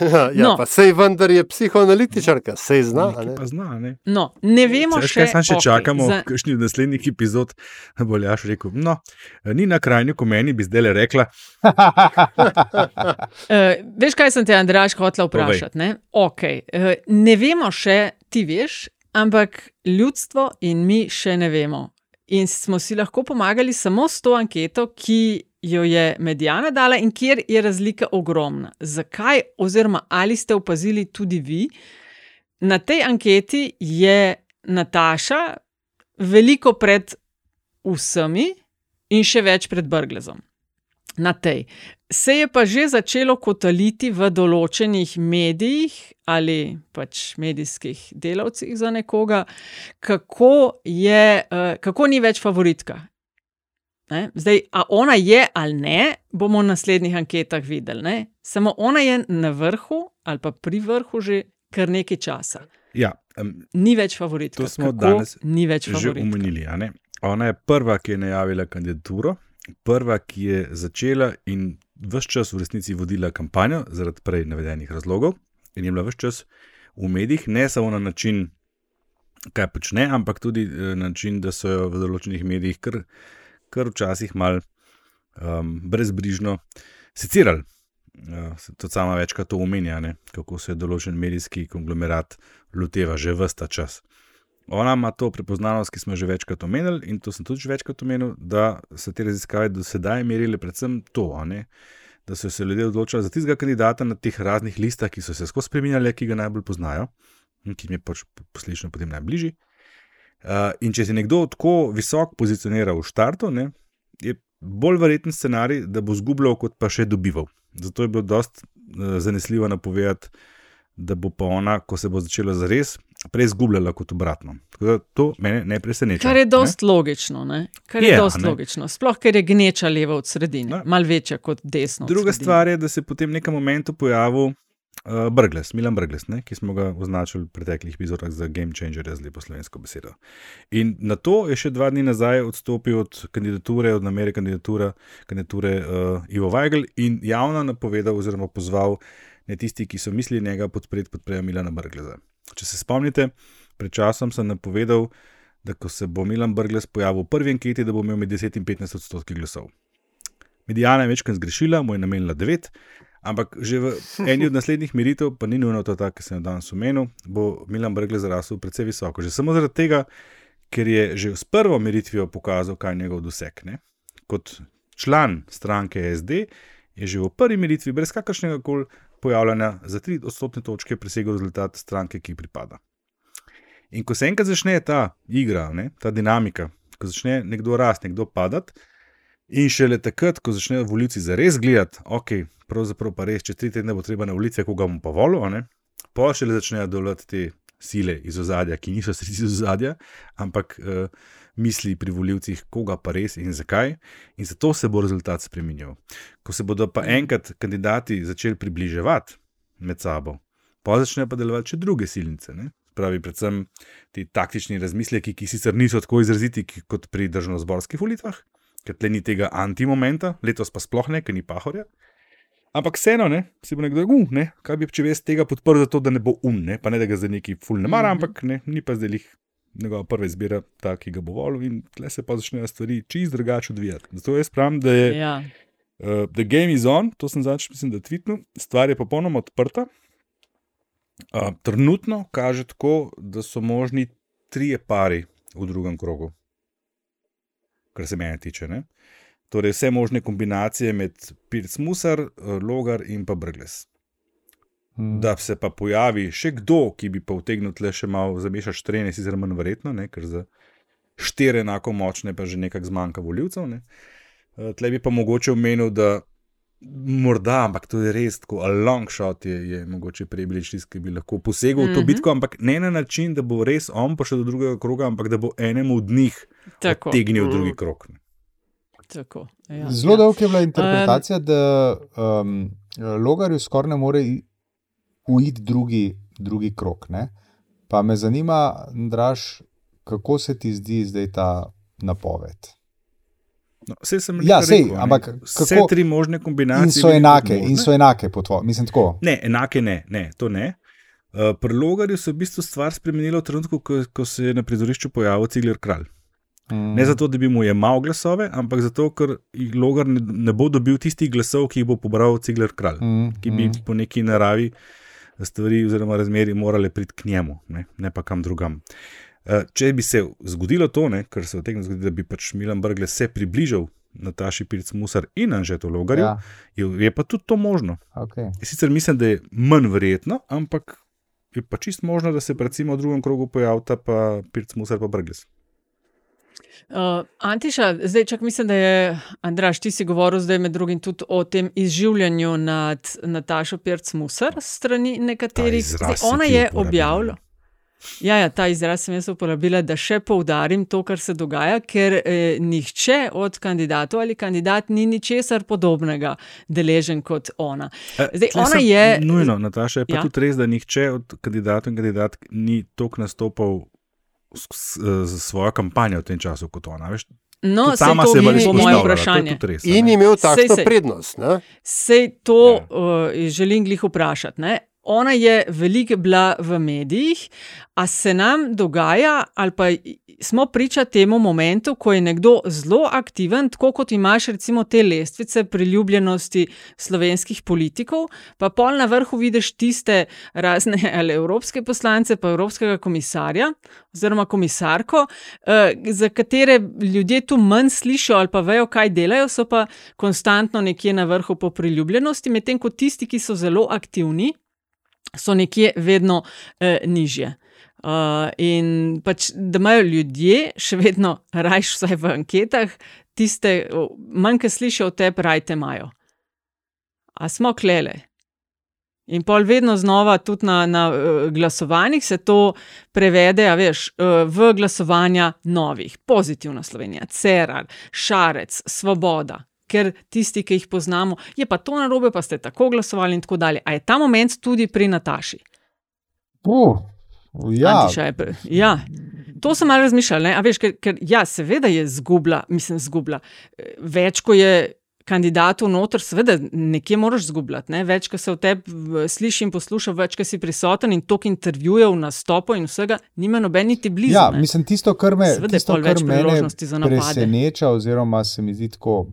[SPEAKER 4] ja,
[SPEAKER 3] No.
[SPEAKER 4] pa sej vendar je psihoanalitičarka, sej zna. ne?
[SPEAKER 1] pa zna, ne?
[SPEAKER 3] No, ne vemo
[SPEAKER 1] Veš,
[SPEAKER 3] še.
[SPEAKER 1] kaj sam še
[SPEAKER 3] okej,
[SPEAKER 1] čakamo,
[SPEAKER 3] za-
[SPEAKER 1] v kakšni od naslednjih epizod, bo Ljaš rekel, no, ni na krajnju, ko meni bi zdaj le rekla,
[SPEAKER 3] Uh, veš, kaj sem te, Andraš, hotela vprašati? Ne? Okay. Uh, ne vemo še, ti veš, ampak ljudstvo in mi še ne vemo. In smo si lahko pomagali samo s to anketo, ki jo je Medijana dala in kjer je razlika ogromna. Zakaj, oziroma ali ste opazili tudi vi, na tej anketi je Nataša veliko pred vsemi in še več pred Brglezom. Na tej. Se je pa že začelo kotaliti v določenih medijih ali pač medijskih delavcih za nekoga, kako, je, eh, kako ni več favoritka. Ne? Zdaj, a ona je ali ne, bomo v naslednjih anketah videli. Ne? Samo ona je na vrhu ali pa pri vrhu že kar nekaj časa.
[SPEAKER 1] ja, um,
[SPEAKER 3] Ni več favoritka.
[SPEAKER 1] To smo
[SPEAKER 3] Kako
[SPEAKER 1] danes
[SPEAKER 3] ni več
[SPEAKER 1] že
[SPEAKER 3] favoritka.
[SPEAKER 1] omenili. a ne? Ona je prva, ki je najavila kandidaturo, prva, ki je začela in vse čas v resnici vodila kampanjo zaradi prej navedenih razlogov, in je bila vse čas v medijih, ne samo na način, kaj počne, ampak tudi eh, na način, da so jo v določenih medijih kar, kar včasih mal um, brezbrižno secirali. Uh, tudi sama večkrat to omenja, ne, kako se določen medijski konglomerat loteva že vsta čas. Ona ima to prepoznavnost, ki smo jo že večkrat omenili, in to sem tudi že večkrat omenil, da so te raziskave do sedaj merile predvsem to, ne, da so se ljudje odločili za tistega kandidata na teh raznih listah, ki so se skozi spremenjali, ki ga najbolj poznajo in ki jim je pač posledično potem najbližji. Uh, in če se nekdo tako visoko pozicionira v štartu, ne, je bolj verjeten scenarij, da bo zgubljal, kot pa še dobival. Zato je bilo dost uh, zanesljivo napovedati, da bo pa ona, ko se bo začela zares, prej zgubljala kot obratno. Da to mene ne preseneča.
[SPEAKER 3] Kar je
[SPEAKER 1] ne.
[SPEAKER 3] dost logično. Ne? Kar je,
[SPEAKER 1] Je,
[SPEAKER 3] je
[SPEAKER 1] a
[SPEAKER 3] dost
[SPEAKER 1] ne?
[SPEAKER 3] logično. Sploh, ker je gneča leva od sredine, malo večja kot desna.
[SPEAKER 1] Druga stvar je, da se je potem v nekem momentu pojavil uh, Brgles, Milan Brgles, ne, ki smo ga označili v preteklih epizodah za Game Changer, z lepo slovensko besedo. In na to je še dva dni nazaj odstopil od kandidature, od namere kandidature, kandidature uh, Ivo Weigl in javno napovedal oziroma pozval ne tisti, ki so mislili njega podpreti, podprejo Milana Brgleza. Če se spomnite, pred časom sem napovedal, da ko se bo Milan Brglez pojavil v prvi anketi, da bo imel med 10 in 15 odstotki glasov. Medijana je večkrat zgrešila, mu je namenila 9, ampak že v eni od naslednjih meritev, pa ni nujno to, kar sem jo danes omenil, bo Milan Brglez zrasel precej visoko. Že samo zaradi tega, ker je že s prvo meritvijo pokazal, kaj je njegov doseg. Ne? Kot član stranke SD je že v prvi meritvi, brez kakršnega koli pojavljanja, za 3 odstotne točke presegel rezultat stranke, ki pripada. In ko se enkrat začne ta igra, ne, ta dinamika, ko začne nekdo rasti, nekdo padati, in šele takrat, ko začnejo volivci zares gledati, ok, pravzaprav pa res, če tri tedne bo treba na ulice, koga bomo pa volili, pa šele začnejo dolati te sile iz ozadja, ki niso sredi iz ozadja, ampak uh, misli pri voljivcih, koga pa res in zakaj. In zato se bo rezultat spremenil. Ko se bodo pa enkrat kandidati začeli približevati med sabo, pa začnejo pa delovati še druge silnice. Ne? Pravi, predvsem ti taktični razmisleki, ki sicer niso tako izraziti kot pri državno-zborskih volitvah, ker tle ni tega antimomenta, letos pa sploh ne, ker ni pahorja. Ampak vseeno, ne, si bo nekdo rekel, ne, kaj bi če veš tega podprl, zato da ne bo um, ne, pa ne da ga za neki ful ne mara, -hmm. ampak ne, ni pa zdaj njegova prva izbira, ta, ki ga bo volil, in tle se pa začnejo stvari čist drugače odvijati. Zato jaz pravim, da je
[SPEAKER 3] Ja.
[SPEAKER 1] uh, The Game is on, to sem začel, mislim, da tvitnu, stvar je popolnoma odprta. Uh, trenutno kaže tako, da so možni trije pari v drugem krogu, kar se mene tiče. Ne? Torej, vse možne kombinacije med Pirc Musar, eh, Logar in pa Brgles.
[SPEAKER 2] Mm.
[SPEAKER 1] Da se pa pojavi še kdo, ki bi pa vtegnil tle še malo zamešati štrene, sicer manj verjetno, ne? ker za štiri enako močne pa že nekako zmanjka voljivcev. Ne? Eh, Tle bi pa mogoče omenil, da morda, ampak to je res tako, a long shot je, je mogoče prebilič tisti, ki bi lahko posegel v to
[SPEAKER 3] Mhm.
[SPEAKER 1] bitko, ampak ne na način, da bo res on pa še do drugega kroga, ampak da bo enemu od njih tegnil
[SPEAKER 4] Mhm.
[SPEAKER 1] drugi krok. ne.
[SPEAKER 3] Tako, ja,
[SPEAKER 2] Zelo
[SPEAKER 3] ja.
[SPEAKER 2] dolg je bila interpretacija, um, da um, Logarju skoraj ne more uiti drugi, drugi krok. Ne? Pa me zanima, Draž, kako se ti zdi zdaj ta napoved?
[SPEAKER 1] No, sej sem
[SPEAKER 2] Ja,
[SPEAKER 1] rekel,
[SPEAKER 2] sej,
[SPEAKER 1] ne.
[SPEAKER 2] ampak
[SPEAKER 1] vse
[SPEAKER 2] kako-
[SPEAKER 1] tri možne kombinacije.
[SPEAKER 2] In so enake, in so enake po tvojem, mislim tako.
[SPEAKER 1] Ne, enake ne, ne to ne. Uh, pri Logarju se je v bistvu stvar spremenila v trenutku, ko, ko se je na prizorišču pojavil Cigler kralj.
[SPEAKER 2] Mm.
[SPEAKER 1] Ne zato, da bi mu jemal glasove, ampak zato, ker Logar ne, ne bo dobil tistih glasov, ki jih bo pobral Cigler kralj,
[SPEAKER 2] Mm,
[SPEAKER 1] ki bi
[SPEAKER 2] mm.
[SPEAKER 1] po neki naravi stvari oziroma razmeri morale priti k njemu, ne, ne pa kam drugam. Uh, če bi se zgodilo to, ne, kar se vtegne zgoditi, da bi pač Milan Brgles se približal Nataši Pirc Musar in Anžetu Logarju,
[SPEAKER 2] Ja,
[SPEAKER 1] je, je pa tudi to možno.
[SPEAKER 2] okay.
[SPEAKER 1] Sicer mislim, da je manj verjetno, ampak je pa čist možno, da se recimo v drugem krogu pojavita pa Pirc Musar pa Brgles.
[SPEAKER 3] Uh, Antiša, zdaj čak mislim, da je Andraš, ti si govoril zdaj med drugim tudi o tem izživljanju nad Natašo Pirc-Musar strani nekaterih. Zdaj, ona je objavila. Ja, ja, ta izraz sem jaz uporabila, da še poudarim to, kar se dogaja, ker eh, nihče od kandidatov ali kandidat ni ničesar podobnega deležen kot ona.
[SPEAKER 1] E,
[SPEAKER 3] Zdaj,
[SPEAKER 1] tle
[SPEAKER 3] ona je-
[SPEAKER 1] Nujno, Nataša, je pa
[SPEAKER 3] Ja.
[SPEAKER 1] tudi res, da nihče od kandidatov in kandidatk ni toliko nastopal svojo kampanjo v tem času kot ona. Veš,
[SPEAKER 3] No, sej
[SPEAKER 1] sama
[SPEAKER 3] to
[SPEAKER 1] se je
[SPEAKER 3] ni
[SPEAKER 1] bolj
[SPEAKER 3] bo moje
[SPEAKER 1] izpostavljala, to je
[SPEAKER 3] vprašanje.
[SPEAKER 1] tudi res,
[SPEAKER 4] In imel
[SPEAKER 3] Sej,
[SPEAKER 4] takšno
[SPEAKER 3] sej.
[SPEAKER 4] prednost. Ne?
[SPEAKER 3] Sej to
[SPEAKER 1] Ja.
[SPEAKER 3] uh, želim glih vprašati. Ne? Ona je veliko bila v medijih, a se nam dogaja, ali pa smo priča temu momentu, ko je nekdo zelo aktiven, tako kot imaš recimo te lestvice priljubljenosti slovenskih politikov, pa pol na vrhu vidiš tiste razne ali evropske poslance, pa evropskega komisarja oziroma komisarko, eh, za katere ljudje tu manj slišijo ali pa vejo, kaj delajo, so pa konstantno nekje na vrhu po priljubljenosti, medtem ko tisti, ki so zelo aktivni, so nekje vedno eh, nižje. Uh, in pač, da imajo ljudje še vedno rajš, vsaj v anketah, tiste, manj, ki slišijo o tebi, rajte imajo. A smo klele. In pol vedno znova, tudi na, na uh, glasovanjih, se to prevede, a veš, uh, v glasovanja novih, pozitivna Slovenija, Cerar, Šarec, Svoboda. Ker tisti, ki jih poznamo, je pa to narobe, pa ste tako glasovali, in tako dalje. A je ta moment tudi pri Nataši?
[SPEAKER 2] Uh, ja,
[SPEAKER 3] Antiša je pre- ja. To sem malo razmišljala, ne? a veš, ker, ker ja, seveda je zgubila, mislim, zgubila. Več, ko je kandidatov noter, seveda, nekje moraš zgubljati. Ne? Več, ko se v tebi sliši in posluša, več, ko si prisoten in toliko intervjujev, nastopov in vsega, nima noben niti blizu.
[SPEAKER 2] Ja,
[SPEAKER 3] ne.
[SPEAKER 2] mislim, tisto, kar me,
[SPEAKER 3] Seveda je
[SPEAKER 2] tisto,
[SPEAKER 3] pol
[SPEAKER 2] kar mene
[SPEAKER 3] za napade.
[SPEAKER 2] preseneča, oziroma se mi zdi tako,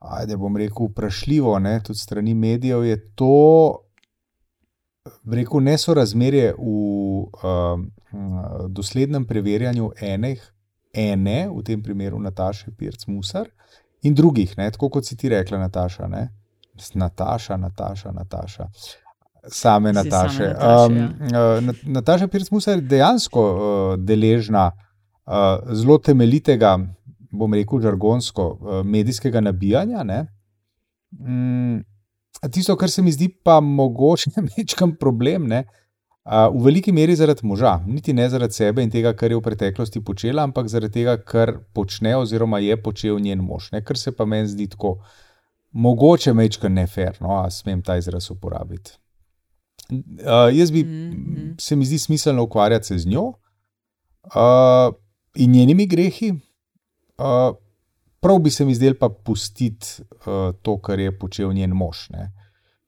[SPEAKER 2] ajde, bom rekel, vprašljivo, ne, tudi strani medijev, je to, rekel, nesorazmerje v um, doslednem preverjanju enih, ene, v tem primeru Nataše Pirc Musar, in drugih, ne, tako kot si ti rekla, Nataša. Ne? Nataša, Nataša, Nataša. Same
[SPEAKER 3] Zdaj
[SPEAKER 2] Nataše.
[SPEAKER 3] same Nataše,
[SPEAKER 2] Um, uh, Nat- Nataša Pirc Musar je dejansko uh, deležna uh, zelo temeljitega, bom rekel, žargonsko, uh, medijskega nabijanja. Ne? Mm, tisto, kar se mi zdi pa mogoče večkam problem, ne, v veliki meri zaradi moža, niti ne zaradi sebe in tega, kar je v preteklosti počela, ampak zaradi tega, kar počne oziroma je počel njen mož, ne, kar se pa meni zdi tako, mogoče mečkam nefer, no, a smem ta izraz uporabiti. Uh, jaz bi,
[SPEAKER 3] Mhm.
[SPEAKER 2] se mi zdi smiselno ukvarjati se z njo uh, in njenimi grehi. Uh, prav bi se mi zdel pa pustiti uh, to, kar je počel njen mož. Ne?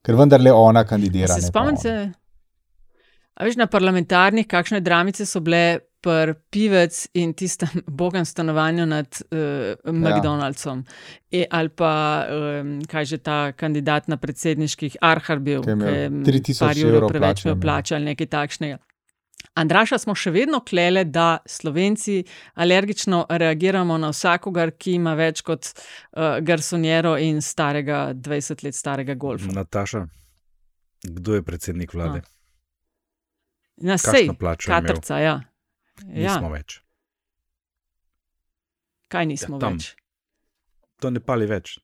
[SPEAKER 2] Ker vendarle ona kandidira.
[SPEAKER 3] Se spomnite, veš, na parlamentarnih, kakšne dramice so bile pri pivec in tistem bogem stanovanju nad uh, McDonald'som. E, ali pa, um, kaj že ta kandidat na predsedniških, Arhar bil,
[SPEAKER 2] Ki je imel
[SPEAKER 3] ki je
[SPEAKER 2] 3000
[SPEAKER 3] par evrov preveč
[SPEAKER 2] plače
[SPEAKER 3] ali nekaj takšnega. Andraša smo še vedno klele, da Slovenci alergično reagiramo na vsakogar, ki ima več kot uh, garsonjero in starega, 20 let starega golfa.
[SPEAKER 1] Nataša, kdo je predsednik vlade?
[SPEAKER 3] Na
[SPEAKER 1] Kakšno
[SPEAKER 3] sej, katrca, ja. ja.
[SPEAKER 1] Nismo več.
[SPEAKER 3] Kaj nismo
[SPEAKER 1] Ja, tam.
[SPEAKER 3] več?
[SPEAKER 1] To ne pali več.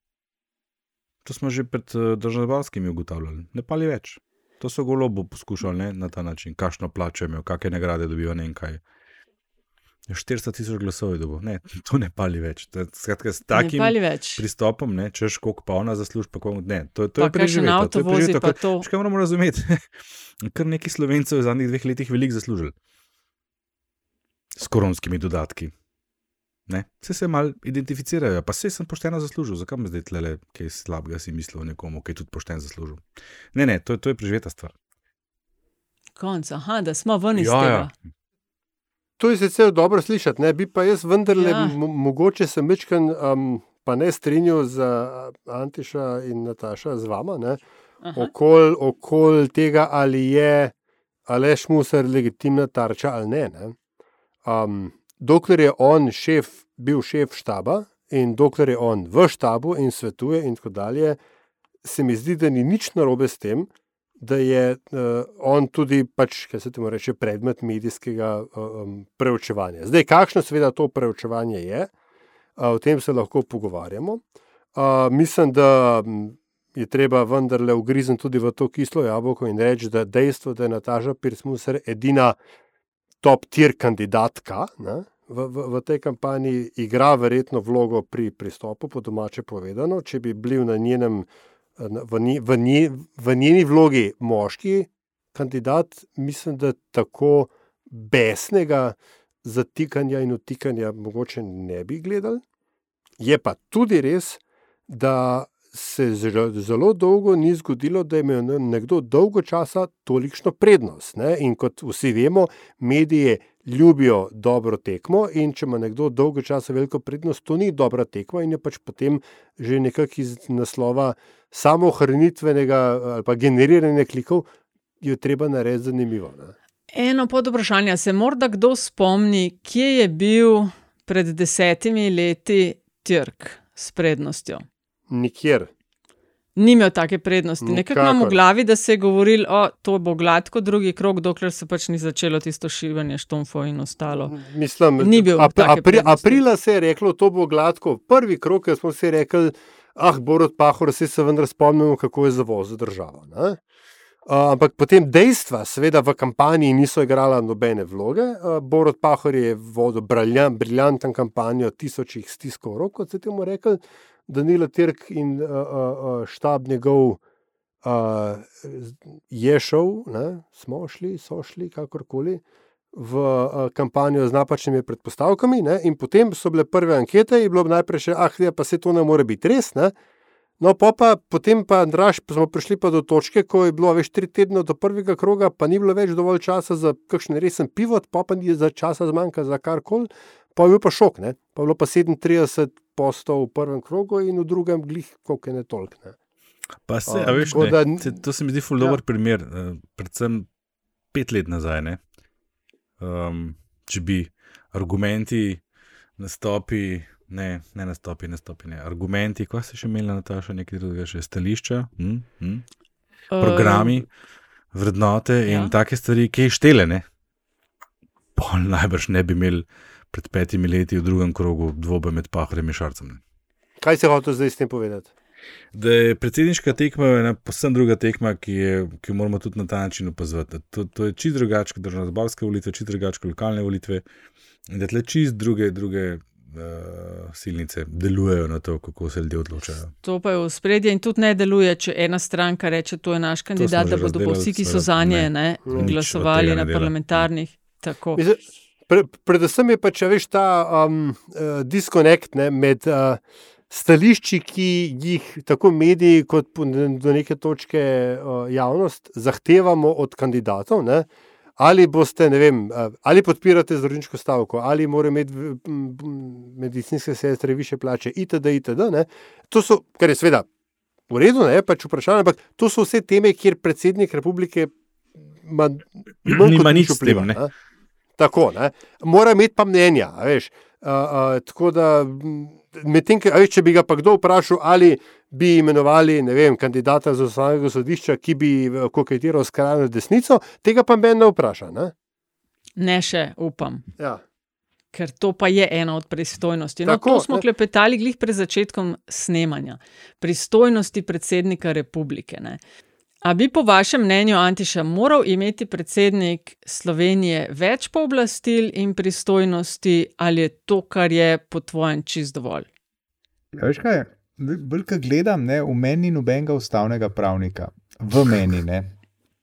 [SPEAKER 1] To smo že pred uh, državljanskimi ugotavljali. Ne pali več. To so golobo poskušali ne, na ta način. Kakšno plačo je imel, kakšne nagrade dobiva, ne vem kaj. 400 tisoč glasov je dobil. Ne, to ne pali več. Je- skratka, s takim
[SPEAKER 3] več.
[SPEAKER 1] pristopom, ne, češ koliko pa ona zasluži, pa koliko ne. To, to
[SPEAKER 3] Pa
[SPEAKER 1] je preživeto. to je preživeto, kar-
[SPEAKER 3] to.
[SPEAKER 1] Kaj moramo razumeti? Kar neki slovencev v zadnjih dveh letih veliko zaslužili. S koronskimi dodatki. Ne? Vse se mal identificirajo, pa vse sem pošteno zaslužil, zakaj me zdaj tle kaj slabega si mislil o nekomu, ki je tudi pošten zaslužil. Ne, ne, to, je- to je preživeta stvar.
[SPEAKER 3] Konc, aha, da smo ven iz
[SPEAKER 1] Ja,
[SPEAKER 3] tega.
[SPEAKER 1] ja.
[SPEAKER 4] To je sicer dobro slišati, ne? bi pa jaz vendarle,
[SPEAKER 3] Ja.
[SPEAKER 4] ja. mogoče sem večkrat, um, pa ne strinjal z uh, Antiša in Nataša, z vama, okol, okol tega, ali je Aleš Musar legitimna tarča ali ne. ne? Um, dokler je on šef, bil šef štaba in dokler je on v štabu in svetuje in tako dalje, se mi zdi, da ni nič narobe s tem, da je uh, on tudi, pač, kaj se temu reče, predmet medijskega um, preučevanja. Zdaj, kakšno seveda to preučevanje je, uh, o tem se lahko pogovarjamo. Uh, mislim, da mm, je treba vendarle ugrizniti tudi v to kislo jabolko in reči, da dejstvo, da je Nataša Pirsmuser edina top-tier kandidatka ne, v, v, v tej kampanji, igra verjetno vlogo pri pristopu, po domače povedano. Če bi bil na njenem, v, nje, v, nje, v njeni vlogi moški kandidat, mislim, da tako besnega zatikanja in utikanja mogoče ne bi gledali. Je pa tudi res, da se zelo, zelo dolgo ni zgodilo, da je imel ne- nekdo dolgo časa tolikšno prednost. Ne? In kot vsi vemo, medije ljubijo dobro tekmo, in če ima nekdo dolgo časa veliko prednost, to ni dobra tekma in je pač potem že nekako iz naslova samoohranitvenega ali pa generiranja klikov, jo treba narediti zanimivo. Ne?
[SPEAKER 3] Eno pod vprašanje, se morda kdo spomni, kje je bil pred desetimi leti Tjrk s prednostjo?
[SPEAKER 4] Nikjer.
[SPEAKER 3] Ni imel take prednosti. Nekako imam v glavi, da se je govoril, da to bo gladko, drugi krok, dokler se pač ni začelo tisto šivanje štumfov in ostalo.
[SPEAKER 4] Mislim,
[SPEAKER 3] Ni bil
[SPEAKER 4] ap,
[SPEAKER 3] take
[SPEAKER 4] apri,
[SPEAKER 3] prednosti.
[SPEAKER 4] aprila se je reklo, to bo gladko. Prvi krok, ki smo si rekli, ah, Borod Pahor, vsi se vendar spomnimo, kako je zavozil državo. Ne? Uh, ampak potem dejstva, seveda v kampanji niso igrala nobene vloge. Uh, Borod Pahor je vodil briljan, briljanten kampanjo tisočih stiskov rok, kot se temu rekel. Danilo Tirk in uh, uh, štab njegov uh, je šel, ne? smo šli, so šli, kakorkoli. v uh, kampanjo z napačnimi predpostavkami, ne? in potem so bile prve ankete, in bilo bi najprej še, ah, ja, pa se to ne more biti res. Ne? No, pa, pa potem pa, Andraš, smo prišli pa do točke, ko je bilo več tri tedne do prvega kroga, pa ni bilo več dovolj časa za kakšen resen pivot, pa pa ni za časa zmanjka za karkoli, pa je bil pa šok, ne? pa je bilo pa 37 postov v prvem krogu in v drugem glih, koliko je ne toliko. Ne?
[SPEAKER 1] Pa se, a
[SPEAKER 4] Um,
[SPEAKER 1] veš, ne,
[SPEAKER 4] da-
[SPEAKER 1] se, to se mi zdi ful
[SPEAKER 4] Ja.
[SPEAKER 1] dober primer, eh, predvsem pet let nazaj. Ne? Um, če bi argumenti, nastopi, ne, ne nastopi, nastopi, ne, argumenti, ko si še imela Nataša, nekaj drugega, še stališča, hm, hm, programi, vrednote in
[SPEAKER 3] ja.
[SPEAKER 1] take stvari, ki je štele, ne. Pol najbrž ne bi imeli pred petimi leti v drugem krogu dvobe med Pahorjem in Šarcem. Ne.
[SPEAKER 4] Kaj se hoče zdaj s tem povedati?
[SPEAKER 1] Da je predsedniška tekma ena posebno druga tekma, ki, je, ki jo moramo tudi na ta način opazovati. To, to je čist drugače kot državno-zborske volitve, čist drugače kot lokalne volitve. In da tle čist druge, druge uh, silnice delujejo na to, kako se ljudje odločajo.
[SPEAKER 3] To pa je v spredje in tudi ne deluje, če ena stranka reče, to je naš kandidat, da bodo vsi, ki so za nje,
[SPEAKER 1] ne.
[SPEAKER 3] ne, glasovali
[SPEAKER 1] ne
[SPEAKER 3] na parlamentarnih. Tako.
[SPEAKER 4] Mislim, pre, predvsem je pač veš, ta um, uh, diskonekt ne, med uh, stališči, ki jih tako mediji, kot do neke točke uh, javnost zahtevamo od kandidatov. Ne, ali boste, ne vem, ali podpirate zdravniško stavko, ali morajo imeti medicinske sestre više plače, itd. itd. Ne. To so, kar je seveda v redu, ne, pač vprašanje, ampak to so vse teme, kjer predsednik republike ima manj kot
[SPEAKER 1] nič
[SPEAKER 4] vpliva.
[SPEAKER 1] ne.
[SPEAKER 4] Tako, ne. Mora imeti pa mnenja, a veš. Uh, uh, tako da, medtem, veš, če bi ga pa kdo vprašal, ali bi imenovali vem, kandidata za ustavnega sodišča, ki bi eh, koketiral s skrajno desnico, tega pa me ne vpraša. Ne?
[SPEAKER 3] Ne še, upam.
[SPEAKER 4] Ja.
[SPEAKER 3] Ker to pa je ena od pristojnosti. No,
[SPEAKER 4] Tako,
[SPEAKER 3] to smo
[SPEAKER 4] ne.
[SPEAKER 3] klepetali glih pred začetkom snemanja. Pristojnosti predsednika republike. Ne. A bi po vašem mnenju, Antiša, moral imeti predsednik Slovenije več pooblastil in pristojnosti, ali je to, kar je po tvojem, čist dovolj?
[SPEAKER 2] Ja, veš kaj, bolj ko gledam, ne, v meni ni nobenega ustavnega pravnika, v meni. Ne.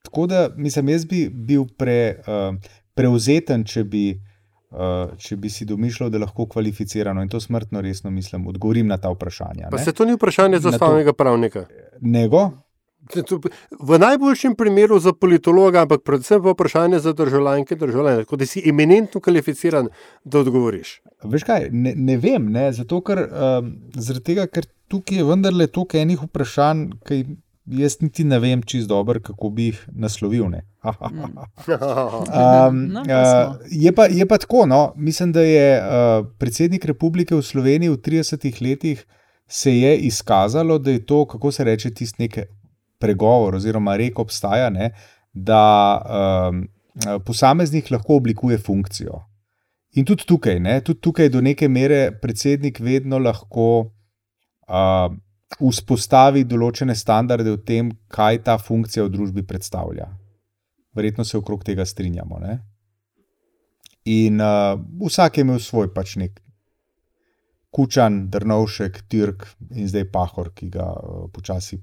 [SPEAKER 2] Tako da, mislim, jaz bi bil pre, uh, prevzeten, če bi, uh, če bi si domišljal, da lahko kvalificirano in to smrtno resno mislim, odgovorim na ta vprašanja.
[SPEAKER 4] Pa
[SPEAKER 2] ne.
[SPEAKER 4] se to ni vprašanje za
[SPEAKER 2] Na to-
[SPEAKER 4] ustavnega pravnika.
[SPEAKER 2] Nego,
[SPEAKER 4] V najboljšem primeru za politologa, ampak predvsem pa vprašanje za državljanke in državljane, tako da si eminentno kvalificiran, da odgovoriš.
[SPEAKER 2] Veš kaj, ne, ne vem, ne, zato ker, um, tega, ker tukaj je vendarle toliko enih vprašanj, ki jaz niti ne vem čist dobro, kako bi jih naslovil. ne. Um,
[SPEAKER 3] No,
[SPEAKER 2] uh, je, pa, je pa tako, no, mislim, da je uh, predsednik republike v Sloveniji v 30 letih se je izkazalo, da je to, kako se reče, tisti neki pregovor oziroma rek obstaja, ne, da um, posameznik lahko oblikuje funkcijo. In tudi tukaj, ne, tudi tukaj do neke mere predsednik vedno lahko uh, vzpostavi določene standarde o tem, kaj ta funkcija v družbi predstavlja. Verjetno se okrog tega strinjamo. Ne? In uh, vsak je imel svoj pač nek kučan, drnovšek, tirk in zdaj pahor, ki ga uh, počasi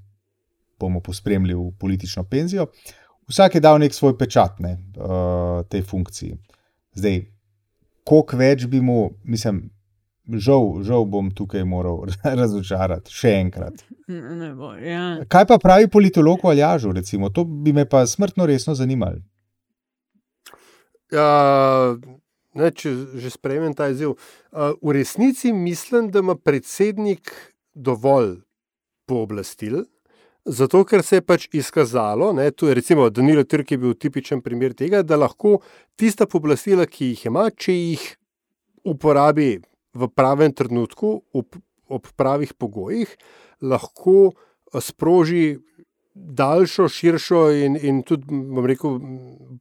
[SPEAKER 2] bomo pospremili v politično penzijo. Vsak je dal nek svoj pečat ne, uh, tej funkciji. Zdaj, koliko več bi mu, mislim, žal, žal bom tukaj moral razočarati, še enkrat.
[SPEAKER 3] Ne, bo, ja.
[SPEAKER 2] Kaj pa pravi politolog o Aljažu, recimo? To bi me pa smrtno resno zanimalo.
[SPEAKER 4] Ja, ne, če že sprejmem ta izziv. Uh, v resnici mislim, da ima predsednik dovolj pooblastil. Zato, ker se je pač izkazalo, ne, tu je recimo Danilo Trk je bil tipičen primer tega, da lahko tista pooblastila, ki jih ima, če jih uporabi v pravem trenutku, ob, ob pravih pogojih, lahko eh, sproži daljšo, širšo in, in tudi, bom rekel,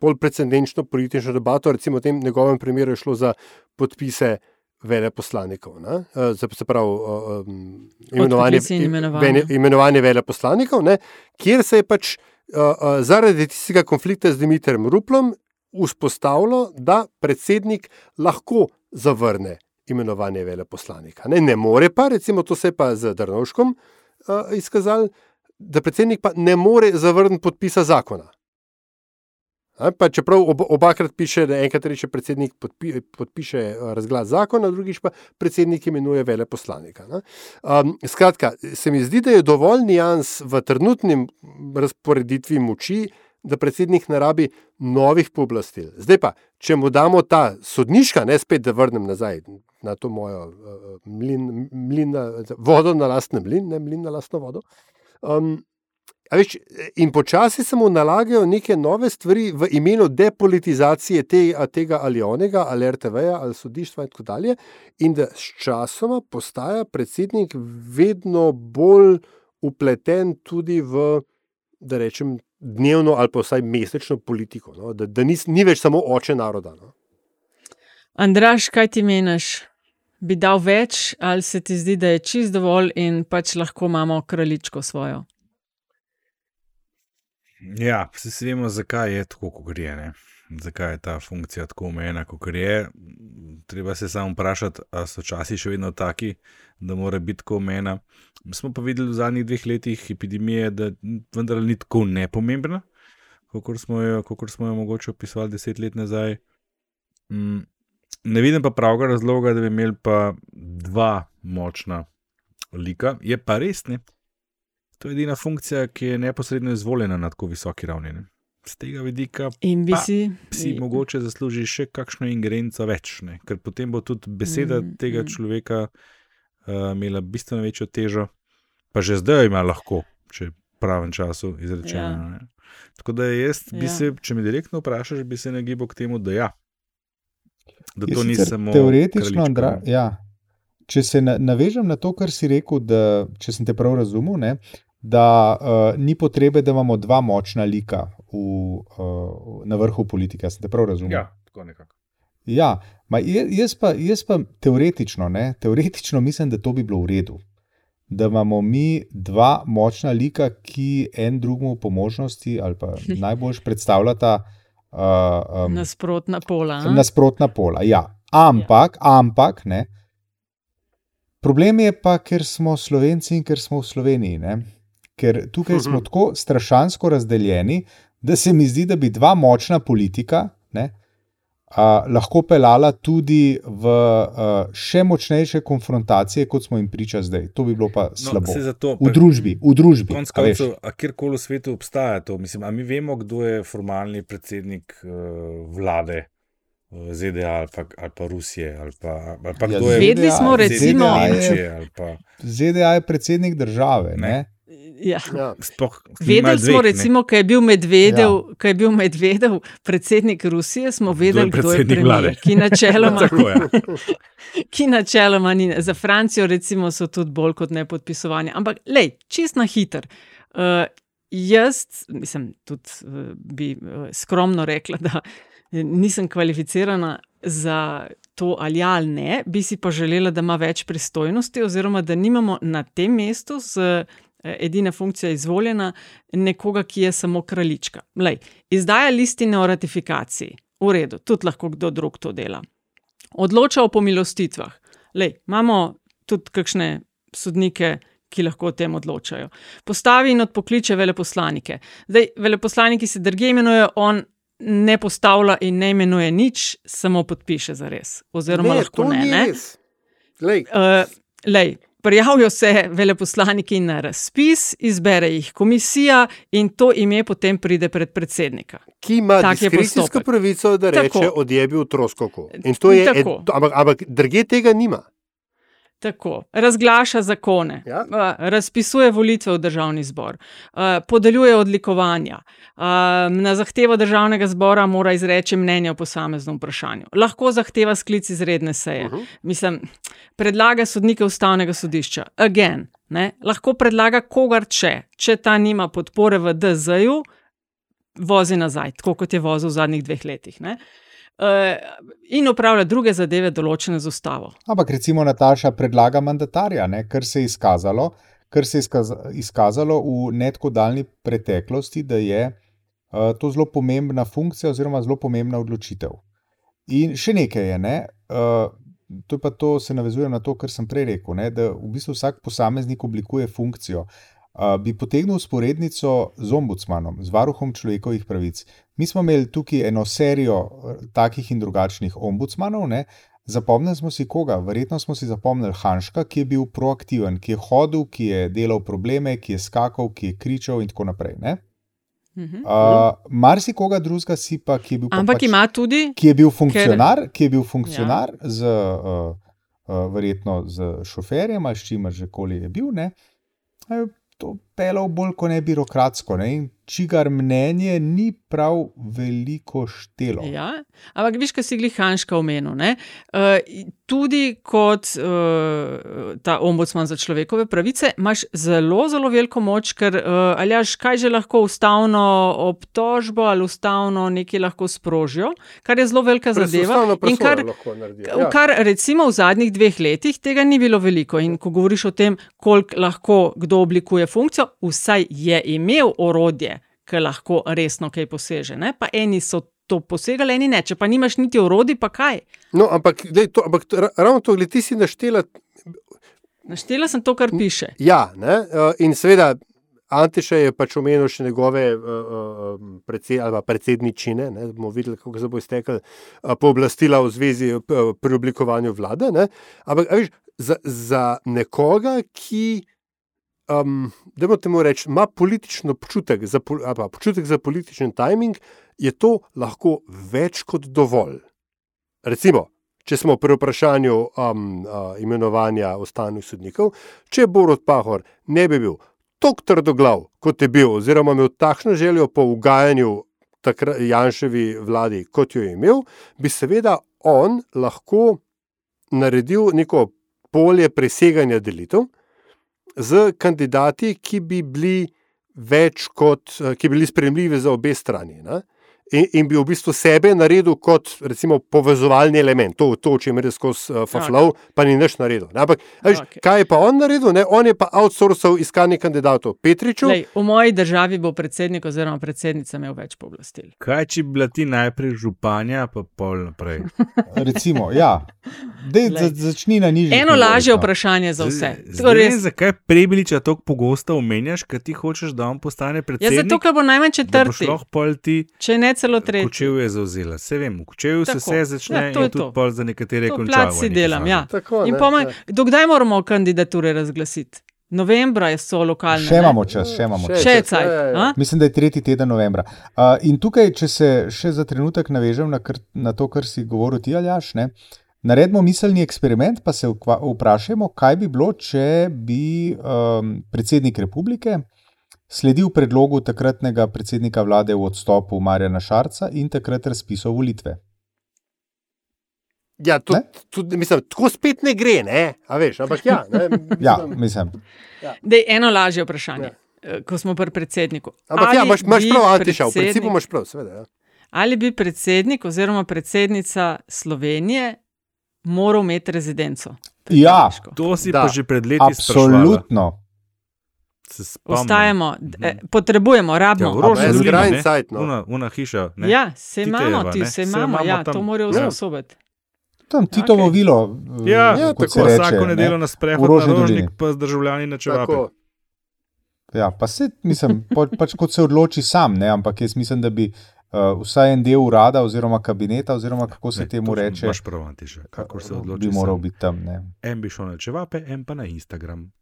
[SPEAKER 4] bolj precedenčno politično debato. Recimo v tem njegovem primeru je šlo za podpise veleposlanikov, ne? Eh, se, pravi, um, imenovanje, vene- imenovanje veleposlanikov, ne? kjer se je pač uh, uh, zaradi tistega konflikta z Dimitrijem Ruplom vzpostavilo, da predsednik lahko zavrne imenovanje veleposlanika. Ne, ne more pa, recimo to se je pa z Drnovškom uh, izkazalo, da predsednik pa ne more zavrniti podpisa zakona. Pa čeprav ob, obakrat piše, da enkrat reče predsednik podpi, podpiše eh, razglas zakona, drugič pa predsednik imenuje veleposlanika. ne. Um, skratka, se mi zdi, da je dovolj nijans v trenutnem razporeditvi moči, da predsednik ne rabi novih pooblastil. Zdaj pa, če mu damo ta sodniška, ne spet, da vrnem nazaj na to mojo uh, mlin, mlin na, vodo na lastni mlin, ne mlin na lastno vodo. Um, veš, in počasi se mu nalagajo neke nove stvari v imenu depolitizacije te, tega ali onega, ali RTV-ja, ali sodištva in tako dalje, in da sčasoma postaja predsednik vedno bolj upleten tudi v, da rečem, dnevno ali pa vsaj mesečno politiko, no? da, da ni, ni več samo oče naroda. No?
[SPEAKER 3] Andraš, kaj ti meniš? Bi dal več, ali se ti zdi, da je čist dovolj in pač lahko imamo kraljičko svojo?
[SPEAKER 1] Ja, vsi vemo, zakaj je tako, kot gre. Ne? Zakaj je ta funkcija tako omejena, kot je. Treba se samo vprašati, ali so časi še vedno taki, da mora biti tako omejena. Smo pa videli v zadnjih dveh letih epidemije, da vendar ni tako nepomembna, kot smo, smo jo mogoče opisovali deset let nazaj. Mm, ne vidim pa pravega razloga, da bi imeli pa dva močna lika. Je pa res ne. To je edina funkcija, ki je neposredno izvoljena na tako visoki ravni. Ne? Z tega vidika
[SPEAKER 3] bi si,
[SPEAKER 1] si mogoče zasluži še kakšno ingerenco več, ne? ker potem bo tudi beseda
[SPEAKER 3] Mm,
[SPEAKER 1] tega
[SPEAKER 3] mm.
[SPEAKER 1] človeka uh, imela bistveno večjo težo, pa že zdaj ima lahko, če pravem času izrečena.
[SPEAKER 3] Ja.
[SPEAKER 1] Ja. Tako da jaz bi
[SPEAKER 3] Ja.
[SPEAKER 1] se, če me direktno vprašaš, bi se nagibal k temu, da ja. Da
[SPEAKER 2] Jaz
[SPEAKER 1] to ni samo.
[SPEAKER 2] Teoretično, Andra,
[SPEAKER 1] ne.
[SPEAKER 2] ja. Če se na, navežem na to, kar si rekel, da, če sem te prav razumel, ne, da uh, ni potrebe, da imamo dva močna lika v, uh, na vrhu politike. Sem te prav razumel?
[SPEAKER 1] Ja, tako nekako.
[SPEAKER 2] Ja, ma jaz pa, jaz pa teoretično, ne, teoretično mislim, da to bi bilo v redu. Da imamo mi dva močna lika, ki en drugemu po možnosti ali pa najbolj predstavljata uh, um,
[SPEAKER 3] Nasprotna pola. a?
[SPEAKER 2] nasprotna pola. Ja. Ampak, ja. ampak, ne. Problem je pa, ker smo Slovenci in ker smo v Sloveniji. Ne. Ker tukaj smo
[SPEAKER 4] Mhm.
[SPEAKER 2] tako strašansko razdeljeni, da se mi zdi, da bi dva močna politika ne, a, lahko pelala tudi v a, še močnejše konfrontacije, kot smo jim priča zdaj. To bi bilo pa slabo.
[SPEAKER 1] No, zato,
[SPEAKER 2] v družbi, v družbi.
[SPEAKER 1] Konec koncev, kjerkoli v svetu obstaja to. Mislim, a mi vemo, kdo je formalni predsednik uh, vlade uh, ZDA ali pa, ali pa Rusije. Ali pa, ali pa
[SPEAKER 2] Ja,
[SPEAKER 1] kdo je
[SPEAKER 3] Vedeli smo, recimo-
[SPEAKER 1] ali Pa,
[SPEAKER 2] ZDA je predsednik države.
[SPEAKER 1] Ne.
[SPEAKER 2] Ne.
[SPEAKER 3] Ja.
[SPEAKER 4] Ja.
[SPEAKER 1] sploh,
[SPEAKER 3] Vedeli smo,
[SPEAKER 1] dveh, ne.
[SPEAKER 3] recimo, ko je bil Medvedev, ja. ko je bil Medvedev predsednik Rusije, smo vedeli, kdo je
[SPEAKER 1] predsednik
[SPEAKER 3] premijer,
[SPEAKER 1] vlade.
[SPEAKER 3] ki načeloma,
[SPEAKER 1] Tako je.
[SPEAKER 3] ki načeloma ni. Za Francijo, recimo, so tudi bolj kot ne podpisovanje. Ampak, lej, čist na hiter. Uh, jaz, mislim, tudi uh, bi uh, skromno rekla, da nisem kvalificirana za to ali ja ali ne, bi si pa želela, da ima več pristojnosti, oziroma da nimamo na tem mestu z edina funkcija izvoljena nekoga, ki je samo kraljička. Lej, izdaja listine o ratifikaciji, v redu, tudi lahko kdo drug to dela. Odloča o pomilostitvah. Lej, imamo tudi kakšne sodnike, ki lahko o tem odločajo. Postavi in odpokliče veleposlanike. Zdaj, veleposlaniki se drugje imenujejo, on ne postavlja in ne imenuje nič, samo podpiše za res. Oziroma,
[SPEAKER 4] Ne,
[SPEAKER 3] lahko ne.
[SPEAKER 4] ni
[SPEAKER 3] ne?
[SPEAKER 4] res. Glej,
[SPEAKER 3] Uh, lej, prijavijo se veleposlaniki na razpis, izbere jih komisija in to ime potem pride pred predsednika.
[SPEAKER 4] ki ima diskrecijsko pravico, da
[SPEAKER 3] Tako.
[SPEAKER 4] reče: odjebi v troskoku. In to je,
[SPEAKER 3] Tako.
[SPEAKER 4] ampak, ampak druge tega nima.
[SPEAKER 3] Tako, razglaša zakone,
[SPEAKER 4] Ja.
[SPEAKER 3] uh, razpisuje volitve v državni zbor, uh, podeljuje odlikovanja, uh, na zahtevo državnega zbora mora izreči mnenje o posameznem vprašanju. Lahko zahteva sklic izredne seje. Uh
[SPEAKER 4] Mhm.
[SPEAKER 3] -huh. Mislim, predlaga sodnike ustavnega sodišča. Again, ne, lahko predlaga kogar če, če ta nima podpore v DZ-ju, vozi nazaj, tako kot je vozil v zadnjih dveh letih. Ne. Uh, in upravlja druge zadeve, določene z ustavo.
[SPEAKER 2] Ampak recimo Nataša predlaga mandatarja, ne, kar se je izkazalo, kar se je izkaza- izkazalo v ne tako daljni preteklosti, da je uh, to zelo pomembna funkcija oziroma zelo pomembna odločitev. In še nekaj je, ne, uh, to pa to, se navezuje na to, kar sem prej rekel, ne, da v bistvu vsak posameznik oblikuje funkcijo. Bi potegnil usporednico z ombudsmanom, z varuhom človekovih pravic. Mi smo imeli tukaj eno serijo eh, takih in drugačnih ombudsmanov. Ne? Zapomnili smo si koga? Verjetno smo si zapomnili Hanška, ki je bil proaktiven, ki je hodil, ki je delal probleme, ki je skakal, ki je kričal in tako naprej. Ne?
[SPEAKER 3] Mhm.
[SPEAKER 2] Uh, Mar si koga drugega si pa, ki je bil, pa
[SPEAKER 3] Ampak
[SPEAKER 2] pač,
[SPEAKER 3] ima tudi.
[SPEAKER 2] ki je bil funkcionar, ker... ki je bil funkcionar ja. z, uh, uh, verjetno z šoferjem ali s čimer že koli je bil, ne, je to pelal bolj kot ne birokratsko. Ne, in čigar mnenje ni prav veliko štelo.
[SPEAKER 3] Ja, ampak viš, kaj si glih Hanška omenil. Uh, tudi kot uh, ta ombudsman za človekove pravice, imaš zelo, zelo veliko moč, ker uh, ali jaš kaj že lahko ustavno obtožbo ali ustavno nekaj lahko sprožijo, kar je zelo velika zadeva. In kar,
[SPEAKER 4] ja.
[SPEAKER 3] kar recimo v zadnjih dveh letih tega ni bilo veliko. In ko govoriš o tem, koliko lahko kdo oblikuje funkcijo, vsaj je imel orodje, ki lahko resno kaj poseže. Ne? Pa eni so to posegali, eni ne. Če pa nimaš niti orodij, pa kaj.
[SPEAKER 4] No, ampak, dej, to, ampak ravno to, gled, ti si naštela.
[SPEAKER 3] Naštela sem to, kar piše.
[SPEAKER 4] Ja, ne? in seveda. Antiša je pač omenil še njegove uh, predsed, predsedničine, da bomo videli, kako se bo iztekel uh, pooblastila v zvezi uh, pri oblikovanju vlade. Ne? Ampak viš, za, za nekoga, ki um, da bo temu reči, ima političen občutek za, pa, občutek za političen timing, je to lahko več kot dovolj. Recimo, če smo pri vprašanju um, uh, imenovanja ostalih sodnikov, če Borod Pahor ne bi bil tako trdoglav, kot je bil, oziroma imel takšno željo po ugajanju takrat Janševi vladi, kot jo je imel, bi seveda on lahko naredil neko polje preseganja delitev z kandidati, ki bi bili več kot, ki bi bili sprejemljivi za obe strani. In, in bi v bistvu sebe naredil kot recimo, povezovalni element, to, to o čemer je skozi uh, Faflov, okay. pa ni nič naredil. Ne? Ampak, veš, okay. kaj je pa on naredil? Ne? On je pa outsourcal iskanje kandidatov Petriču.
[SPEAKER 3] Lej, v moji državi bo predsednik oziroma predsednica imel več pooblastil.
[SPEAKER 1] Kaj če bi bila ti najprej županja, pa pol naprej?
[SPEAKER 2] recimo, ja. Dej, za, začni na nižji.
[SPEAKER 3] Eno lažje vprašanje za vse.
[SPEAKER 1] Zdaj, res... Zakaj prebiliča tako pogosto omenjaš, ker ti hočeš, da on postane predsednik?
[SPEAKER 3] Ja, zato, ker bo najmanj četrti. Če ne celo tretji.
[SPEAKER 1] Kočev je zauzela, se vem, v Kočevu se vse začne ja, in tudi pol za nekatere končuje.
[SPEAKER 3] Plac si delam, ja. Tako, in pomaj, dokdaj moramo kandidature razglasiti? Novembra je so lokalne.
[SPEAKER 2] Še imamo čas, še imamo čas.
[SPEAKER 3] Še caj, ja,
[SPEAKER 2] Mislim, da je tretji teden novembra. Uh, in tukaj, če se še za trenutek navežem na, kar, na to, kar si govoril ti, Aljaš, ne, naredimo miselni eksperiment, pa se vprašajmo, kaj bi bilo, če bi um, predsednik republike sledil predlogu takratnega predsednika vlade v odstopu Marjana Šarca in takrat razpisal volitve.
[SPEAKER 4] Ja, to, tudi, mislim, tako spet ne gre, ne? A veš, ampak ja. Ne,
[SPEAKER 2] mislim, ja, mislim.
[SPEAKER 3] Ja. Da je eno lažje vprašanje, ja. ko smo pri predsedniku.
[SPEAKER 4] Ampak ja, imaš, imaš prav, Antiša, v principu imaš prav, seveda. Ja.
[SPEAKER 3] Ali bi predsednik oziroma predsednica Slovenije moral imeti rezidenco?
[SPEAKER 2] Ja,
[SPEAKER 1] to si da. pa že pred leti
[SPEAKER 2] sprašval. Absolutno.
[SPEAKER 3] Ostajamo, e, potrebujemo, rabimo.
[SPEAKER 1] Ja, Rožje zgrajene sajt. No. Una, una hiša. Ne?
[SPEAKER 3] Ja, se imamo, ti se imamo, ja, to morajo usposobiti.
[SPEAKER 2] Tam Titovo okay. vilo.
[SPEAKER 1] Ja, ja tako reče. Vsako nedeljo na sprehod na rožnik, pa z državljani na čevape.
[SPEAKER 2] Ja, pa se, mislim, pa, pač kot se odloči sam, ne, ampak jaz mislim, da bi uh, vsaj en del urada oziroma kabineta, oziroma kako se ne, temu reče.
[SPEAKER 1] Baš provanti že, kako se odloči.
[SPEAKER 2] Bi moral sam. biti tam, ne.
[SPEAKER 1] En bi šel na čevape, en pa na Instagram.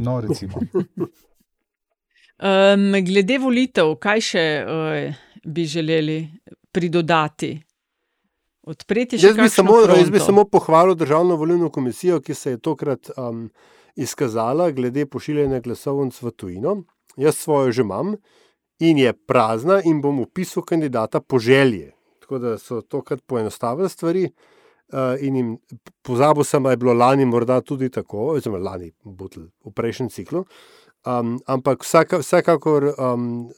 [SPEAKER 2] No, recimo.
[SPEAKER 3] um, glede volitev, kaj še uh, bi želeli pridodati? Odpreti še
[SPEAKER 4] jaz bi, samo, jaz bi samo pohvalil Državno volilno komisijo, ki se je tokrat um, izkazala glede pošiljanja glasovnic v tujino. Jaz svojo že imam in je prazna, in bom upisal kandidata po želji. Tako da so tokrat poenostavili stvari. Uh, in jim pozabil sem, da je bilo lani morda tudi tako, oziroma lani butl, v prejšnjem ciklu. Um, ampak vsaka, vsekakor um,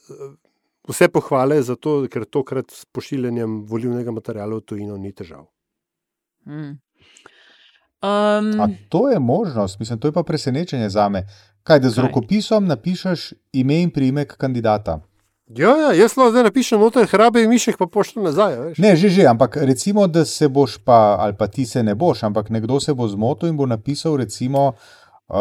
[SPEAKER 4] vse pohvale za to, ker tokrat s pošiljanjem volivnega materiala v tujino ni težav.
[SPEAKER 3] Hmm. Um,
[SPEAKER 2] to je možnost, mislim, to je pa presenečenje za me. Kaj, da z kaj? rokopisom napišeš ime in priimek kandidata.
[SPEAKER 4] Ja, ja, jaz lahko zdaj napišem noter, hrabe in mišek pa pošljem nazaj. Veš.
[SPEAKER 2] Ne, že, že, ampak recimo, da se boš pa, ali pa ti se ne boš, ampak nekdo se bo zmotil in bo napisal, recimo, uh,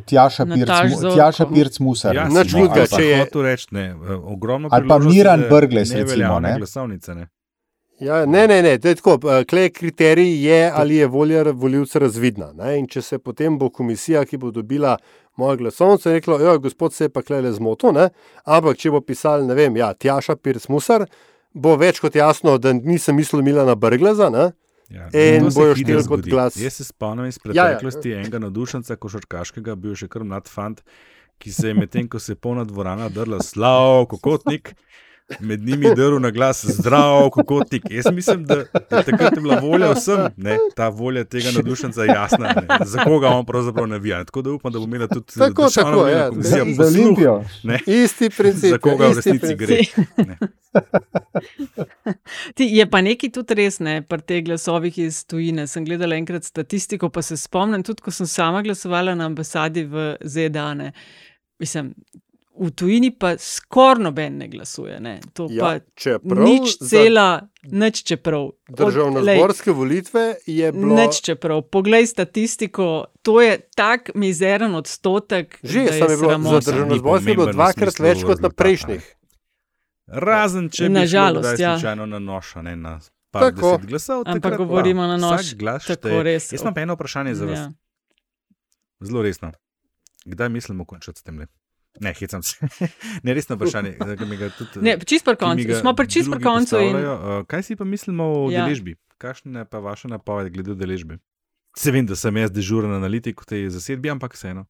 [SPEAKER 2] Tjaša Pirc,
[SPEAKER 3] Zorko.
[SPEAKER 2] Tjaša Pirc Musar.
[SPEAKER 1] Ja,
[SPEAKER 4] nič
[SPEAKER 2] pa-
[SPEAKER 4] če je-
[SPEAKER 1] hotel reči, ne, ogromno
[SPEAKER 2] Ali pa Miran
[SPEAKER 1] za
[SPEAKER 2] Brglez, recimo,
[SPEAKER 1] neveljavne
[SPEAKER 2] ne.
[SPEAKER 1] Glasovnice, ne.
[SPEAKER 4] Ja, ne, ne, ne, to je tako. Klej kriterij je, ali je volja voljivca razvidna. Ne? In če se potem bo komisija, ki bo dobila moje glasovnice, rekla, da gospod se je pa klej le zmotil, ne? ampak če bo pisal, ne vem, ja, Tjaša Pirc Musar, bo več kot jasno, da nisem mislil Milana Brgleza. Ne?
[SPEAKER 1] Ja,
[SPEAKER 4] In
[SPEAKER 1] se
[SPEAKER 4] bojo šteli kot glas.
[SPEAKER 1] Jaz se spomnim iz
[SPEAKER 4] Ja, ja.
[SPEAKER 1] preteklosti ja, ja. enega navdušenca, košarkaškega, bil še kar mlad fant, ki se je medtem, ko se je polna dvorana drla, slav, kokotnik. Med njimi drl na glas, zdrav, kokotnik. Jaz mislim, da je takrat je bila volja vsem, ne, ta volja tega navdušenca je jasna, ne, za koga on pravzaprav navija. Tako da upam, da bo imela tudi
[SPEAKER 4] Tako, tako, ja.
[SPEAKER 1] komisija
[SPEAKER 2] Za
[SPEAKER 1] posluh,
[SPEAKER 2] Olimpijo.
[SPEAKER 1] ne,
[SPEAKER 4] Isti princip.
[SPEAKER 1] za koga v resnici
[SPEAKER 4] princip.
[SPEAKER 1] gre. Ne.
[SPEAKER 3] Ti, je pa nekaj tudi res, ne, pri teh glasovih iz tujine. Sem gledala enkrat statistiko, pa se spomnim, tudi ko sem sama glasovala na ambasadi v ZDA. Ne. Mislim, v tujini pa skoraj noben ne glasuje. Ne. To
[SPEAKER 4] Ja,
[SPEAKER 3] pa
[SPEAKER 4] čeprav
[SPEAKER 3] nič
[SPEAKER 4] za
[SPEAKER 3] cela, nič čeprav.
[SPEAKER 4] Državno-zborske volitve je bilo.
[SPEAKER 3] Nič čeprav. Poglej statistiko, to je tak mizeren odstotek.
[SPEAKER 4] Že
[SPEAKER 3] da
[SPEAKER 4] sem je bilo, za
[SPEAKER 3] sramota.
[SPEAKER 4] državno-zborske bilo dvakrat več kot na prejšnjih.
[SPEAKER 1] Razen če bi
[SPEAKER 3] Na
[SPEAKER 1] šlo
[SPEAKER 3] žalost,
[SPEAKER 1] kdaj
[SPEAKER 3] ja.
[SPEAKER 1] slučajno na noša, ne na
[SPEAKER 4] Tako.
[SPEAKER 1] glasov.
[SPEAKER 3] Ampak govorimo na nož,
[SPEAKER 1] Vsak glas
[SPEAKER 3] tako res.
[SPEAKER 1] Jaz imam pa eno vprašanje za vas.
[SPEAKER 3] Ja.
[SPEAKER 1] Zelo resno. Kdaj mislimo končati s tem? Ne, hecam se. ne, resno vprašanje. ki mi ga tudi,
[SPEAKER 3] Ne, čist pri koncu. Smo pri čist pri koncu. In...
[SPEAKER 1] Uh, Kaj si pa mislimo o
[SPEAKER 3] Ja.
[SPEAKER 1] deležbi? Kakšna je pa vaša napoved glede deležbe? Se vem, da sem jaz dežuren analitik v tej zasedbi, ampak vseeno.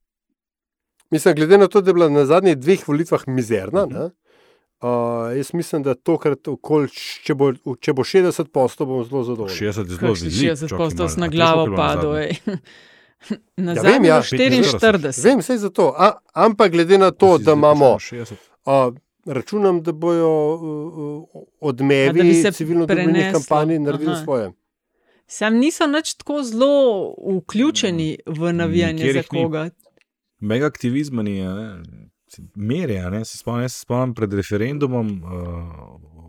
[SPEAKER 4] Mislim, glede na to, da je bila na zadnjih dveh volitvah mizerna,
[SPEAKER 1] Mhm.
[SPEAKER 4] ne, uh, jaz mislim, da tokrat, okol, če, bo, če bo 60 postov, bom zelo zadovoljen.
[SPEAKER 1] 60 je zelo
[SPEAKER 3] Kakšni
[SPEAKER 1] zelo
[SPEAKER 3] 60 postos na glavo padlo. Na
[SPEAKER 4] Ja,
[SPEAKER 3] zadnje
[SPEAKER 4] vem, ja.
[SPEAKER 3] 44.
[SPEAKER 4] Vem, vse za to. A, ampak glede na to, da imamo,
[SPEAKER 1] 60.
[SPEAKER 4] uh, računam, da bojo uh,
[SPEAKER 3] A, da
[SPEAKER 4] odmevi
[SPEAKER 3] preneslo.
[SPEAKER 4] kampanji naredili
[SPEAKER 3] Aha.
[SPEAKER 4] svoje.
[SPEAKER 3] Sam niso nič tako zelo vključeni v navijanje za koga.
[SPEAKER 1] Mega aktivizma ni, a ne. merja. Ne? Se spomnim, jaz se spomnim pred referendumom uh,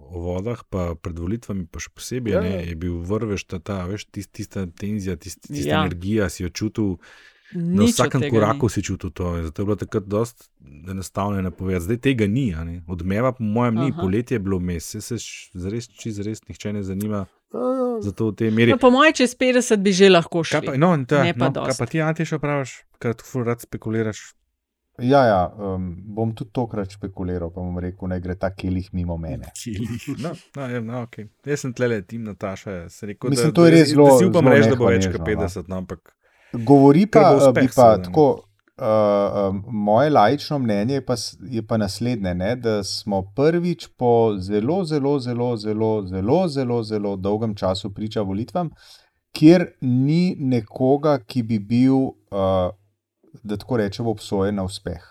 [SPEAKER 1] o vodah, pa pred volitvami, pa še posebej,
[SPEAKER 4] Ja,
[SPEAKER 1] ja,
[SPEAKER 4] ja.
[SPEAKER 1] je bil vrvež ta, ta veš, tist, tista tenzija, tist, tista
[SPEAKER 3] Ja.
[SPEAKER 1] ja. energija, si jo čutil. Na
[SPEAKER 3] Nič od
[SPEAKER 1] vsakem koraku
[SPEAKER 3] ni.
[SPEAKER 1] si čutil to. Zato je bilo takrat dosti enostavno napovedati. Zdaj tega ni. a ne. Odmeva, po mojem, ni.
[SPEAKER 3] Aha.
[SPEAKER 1] Poletje je bilo vmes, se, se zares, čez res nihče ne zanima.
[SPEAKER 4] A,
[SPEAKER 1] Zato v tej meri.
[SPEAKER 3] No, po mojem, čez 50 bi že lahko
[SPEAKER 1] Kaj
[SPEAKER 3] šli.
[SPEAKER 1] no, in ta,
[SPEAKER 3] Ne pa
[SPEAKER 1] no, kaj
[SPEAKER 3] dosti.
[SPEAKER 1] pa ti, Antiša, praviš, kar tu rad spekuliraš?
[SPEAKER 2] Ja, ja um, bom tudi tokrat špekuliral, pa bom rekel, naj gre ta kelih mimo mene.
[SPEAKER 1] No, no, je, no, okay. Jaz sem tlele, tim Nataša. Rekel,
[SPEAKER 2] Mislim,
[SPEAKER 1] da,
[SPEAKER 2] to je res
[SPEAKER 1] da,
[SPEAKER 2] zelo-
[SPEAKER 1] da si upam
[SPEAKER 2] zelo
[SPEAKER 1] reči, da bo več kot
[SPEAKER 2] nehvaležno,
[SPEAKER 1] 50, no, ampak
[SPEAKER 2] Govori pa, uh,
[SPEAKER 1] uspeh,
[SPEAKER 2] bi pa
[SPEAKER 1] seveda, ne.
[SPEAKER 2] tako. Uh, um, moje laično mnenje je pa, je pa naslednje, ne, da smo prvič po zelo, zelo, zelo, zelo, zelo, zelo, zelo dolgem času priča volitvam, kjer ni nekoga, ki bi bil, uh, da tako rečemo, obsojen na uspeh.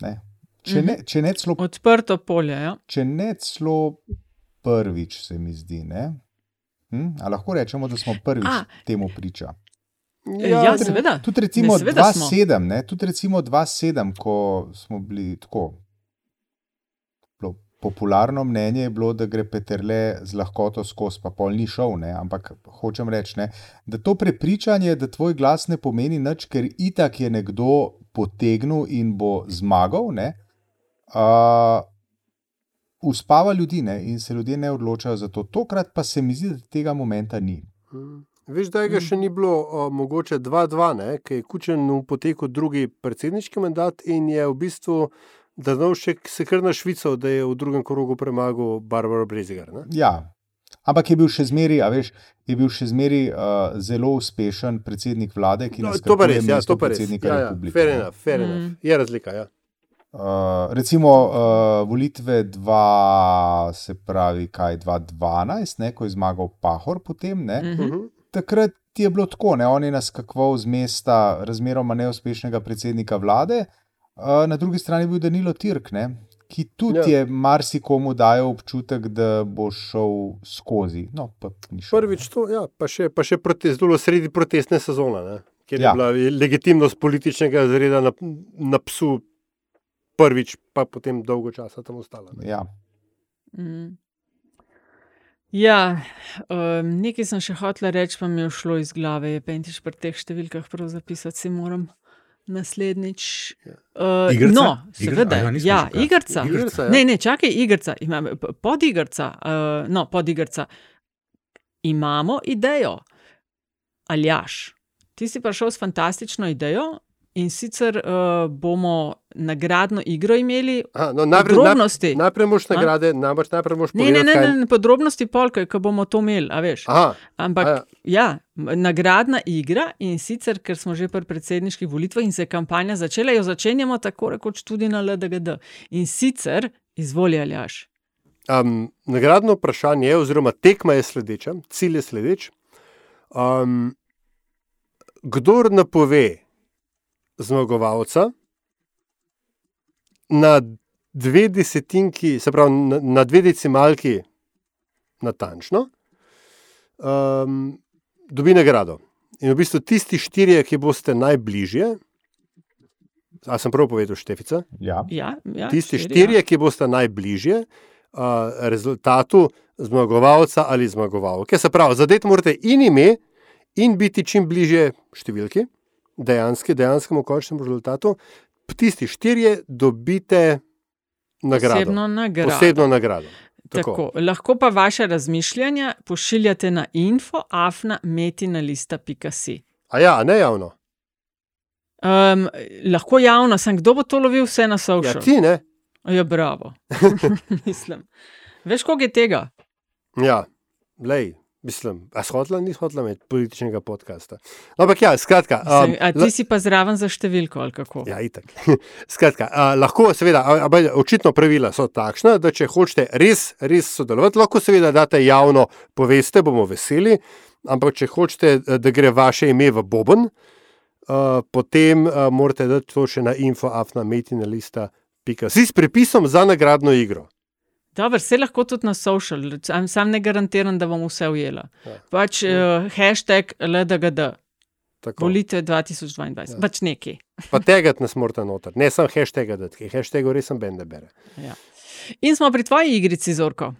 [SPEAKER 2] Ne. Če, ne, če ne celo
[SPEAKER 3] Odprto polje. Ja.
[SPEAKER 2] če ne celo prvič, se mi zdi. ne? Hm? A lahko rečemo, da smo prvič
[SPEAKER 3] A.
[SPEAKER 2] temu priča.
[SPEAKER 3] Ja, ja seveda.
[SPEAKER 2] Tudi recimo
[SPEAKER 3] Ne, seveda smo.
[SPEAKER 2] 2-7, ne, tudi recimo 2-7, ko smo bili tako. Popularno mnenje je bilo, da gre Peterle z lahkoto skozi, pa pol ni šel, ne? ampak hočem reči, ne, da to prepričanje, da tvoj glas ne pomeni nič, ker itak je nekdo potegnil in bo zmagal, ne, uh, uspava ljudi ne, in se ljudje ne odločajo za to. Tokrat pa se mi zdi, da tega momenta ni.
[SPEAKER 4] Mm. Veš, da ga še ni bilo o, mogoče 2-2, ki je Kučen v poteku drugi predsedniški mandat in je v bistvu Drnovšek se kar na Švico, da je v drugem krogu premagal Barbaro Brezigar. Ne?
[SPEAKER 2] Ja. Ampak je bil še zmeraj, a veš, je bil še zmeraj uh, zelo uspešen predsednik vlade, ki
[SPEAKER 4] No,
[SPEAKER 2] nas
[SPEAKER 4] to pa res, ja, to res.
[SPEAKER 2] predsednika
[SPEAKER 4] Ja, ja,
[SPEAKER 2] republike.
[SPEAKER 4] fair enough, fair
[SPEAKER 3] Mm.
[SPEAKER 4] enough. Je razlika. Ja.
[SPEAKER 2] Uh, recimo uh, volitve 2, se pravi, kaj 2012, ne, ko je zmagal Pahor, potem, ne,
[SPEAKER 3] Mhm.
[SPEAKER 4] Mhm.
[SPEAKER 2] takrat je bilo tako, ne, on je naskakoval z mesta razmeroma neuspešnega predsednika vlade, uh, na drugi strani je bil Danilo Tirk, ne, ki tudi
[SPEAKER 4] Ja.
[SPEAKER 2] je marsikomu dajal občutek, da bo šel skozi. No, pa šel.
[SPEAKER 4] Prvič to, ja, pa še, pa še protest, zelo sredi protestne sezone, ne? kjer
[SPEAKER 2] Ja.
[SPEAKER 4] je bila legitimnost političnega zreda na, na psu prvič, pa potem dolgo časa tam ostala. ne.
[SPEAKER 2] Ja.
[SPEAKER 3] Mm. Ja, um, nekaj sem še hotela reči, pa mi je šlo iz glave. Je pentiš pri teh številkah prav zapisati, si moram naslednjič. Uh,
[SPEAKER 1] Igrca?
[SPEAKER 3] no, seveda.
[SPEAKER 1] Nismo
[SPEAKER 3] ja,
[SPEAKER 1] kaj.
[SPEAKER 3] igrca.
[SPEAKER 4] Igrca, ja.
[SPEAKER 3] Ne, ne, čakaj, igrca. Imam, podigrca. Uh, no, podigrca. Imamo idejo. Aljaš, ti si prišel s fantastično idejo. In sicer uh, bomo nagradno igro imeli,
[SPEAKER 4] Aha, no, najprej,
[SPEAKER 3] podrobnosti.
[SPEAKER 4] Najprej, najprej moš
[SPEAKER 3] A?
[SPEAKER 4] nagrade, najprej, najprej moš
[SPEAKER 3] Ne, ne, ne, ne, ne podrobnosti polka, ko bomo to imeli, a veš.
[SPEAKER 4] Aha,
[SPEAKER 3] Ampak,
[SPEAKER 4] a
[SPEAKER 3] ja, m- nagradna igra in sicer, ker smo že pri predsedniških volitvah in se je kampanja začela, jo začenjamo tako rekoč tudi na LDGD. In sicer, izvoli aljaš.
[SPEAKER 4] Um, nagradno vprašanje, je, oziroma tekma je sledeča, cilj je sledeč. Um, kdor napove zmagovalca na dve desetinki, se pravi na, na dve decimalki, natančno, um, dobi nagrado. In v bistvu tisti štirje, ki boste najbližje, a sem prav povedal, Štefica?
[SPEAKER 2] Ja.
[SPEAKER 3] Ja, ja,
[SPEAKER 4] Tisti
[SPEAKER 3] štiri,
[SPEAKER 4] štirje, ki boste najbližje uh, rezultatu zmagovalca ali zmagovalke. Se pravi, zadeti morate in ime, in biti čim bližje številki, dejanski, dejanskemu končnemu rezultatu. Tisti štirje dobite nagrado.
[SPEAKER 3] Posebno nagrado.
[SPEAKER 4] Posebno nagrado. Tako.
[SPEAKER 3] Tako. Lahko pa vaše razmišljanja pošiljate na info, afna, metina.si.
[SPEAKER 4] A ja, ne javno.
[SPEAKER 3] Um, lahko javno, sem kdo bo to lovil vse na
[SPEAKER 4] Ja,
[SPEAKER 3] social.
[SPEAKER 4] ti ne.
[SPEAKER 3] Ja, bravo. Mislim. Veš, koliko je tega?
[SPEAKER 4] Ja, lej. Mislim, a shotla ni hotla imeti političnega podcasta. No, ampak ja, skratka.
[SPEAKER 3] Um,
[SPEAKER 4] um,
[SPEAKER 3] a ti si pa zraven za številko ali kako?
[SPEAKER 4] Ja, itak. Skratka, a, lahko, seveda, a, a, očitno pravila so takšna, da če hočete res, res sodelovati, lahko seveda date javno, poveste, bomo veseli. Ampak, če hočete, eh, da gre vaše ime v Boben, uh, potem uh, morate dati to še na infoafnametina.pika. Si s prepisom za nagradno igro.
[SPEAKER 3] Dobro, vse lahko tudi na social, sam, sam ne garantiram, da bom vse ujela.
[SPEAKER 4] Ja.
[SPEAKER 3] Pač uh, hashtag LDGD,
[SPEAKER 4] Tako.
[SPEAKER 3] volitve 2022, ja. pač neki.
[SPEAKER 4] Pa tegat nas morate noter, ne samo hashtag, da je hashtag res sem bende bere.
[SPEAKER 3] Ja. In smo pri tvoji igrici, Zorko.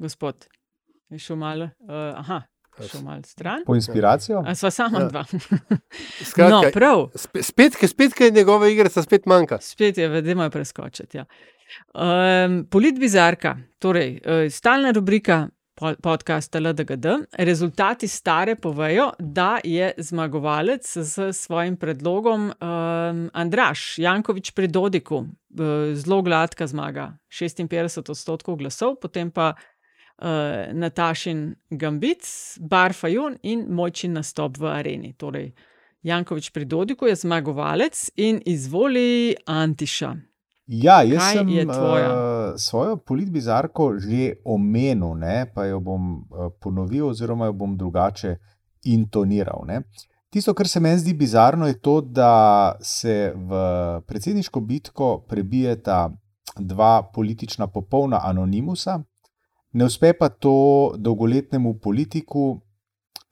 [SPEAKER 3] Gospod, je šel malo, uh, aha, šel malo stran.
[SPEAKER 2] Po inspiracijo?
[SPEAKER 3] A sva sama
[SPEAKER 4] Ja.
[SPEAKER 3] ja. dva.
[SPEAKER 4] Skratka,
[SPEAKER 3] no, prav.
[SPEAKER 4] Spet, spet, spet, je njegova igra, spet manjka.
[SPEAKER 3] Spet je, vedemo je preskočiti. Ja. Um, Politbizarka, torej uh, stalna rubrika po- podcasta LDGD. Rezultati stare povejo, da je zmagovalec s svojim predlogom um, Andraš Jankovič pri Dodiku. Uh, zelo gladka zmaga, 56 odstotkov glasov, potem pa uh, Natašin Gambit, Barfajun in Mojčin nastop v areni. Torej, Jankovič pri Dodiku je zmagovalec in izvoli Antiša.
[SPEAKER 2] Ja, jaz
[SPEAKER 3] Kaj
[SPEAKER 2] sem uh, svojo politbizarko že omenil, ne, pa jo bom uh, ponovil, oziroma jo bom drugače intoniral. Ne. Tisto, kar se meni zdi bizarno, je to, da se v predsedniško bitko prebijeta dva politična popolna anonimusa, ne uspe pa to dolgoletnemu politiku,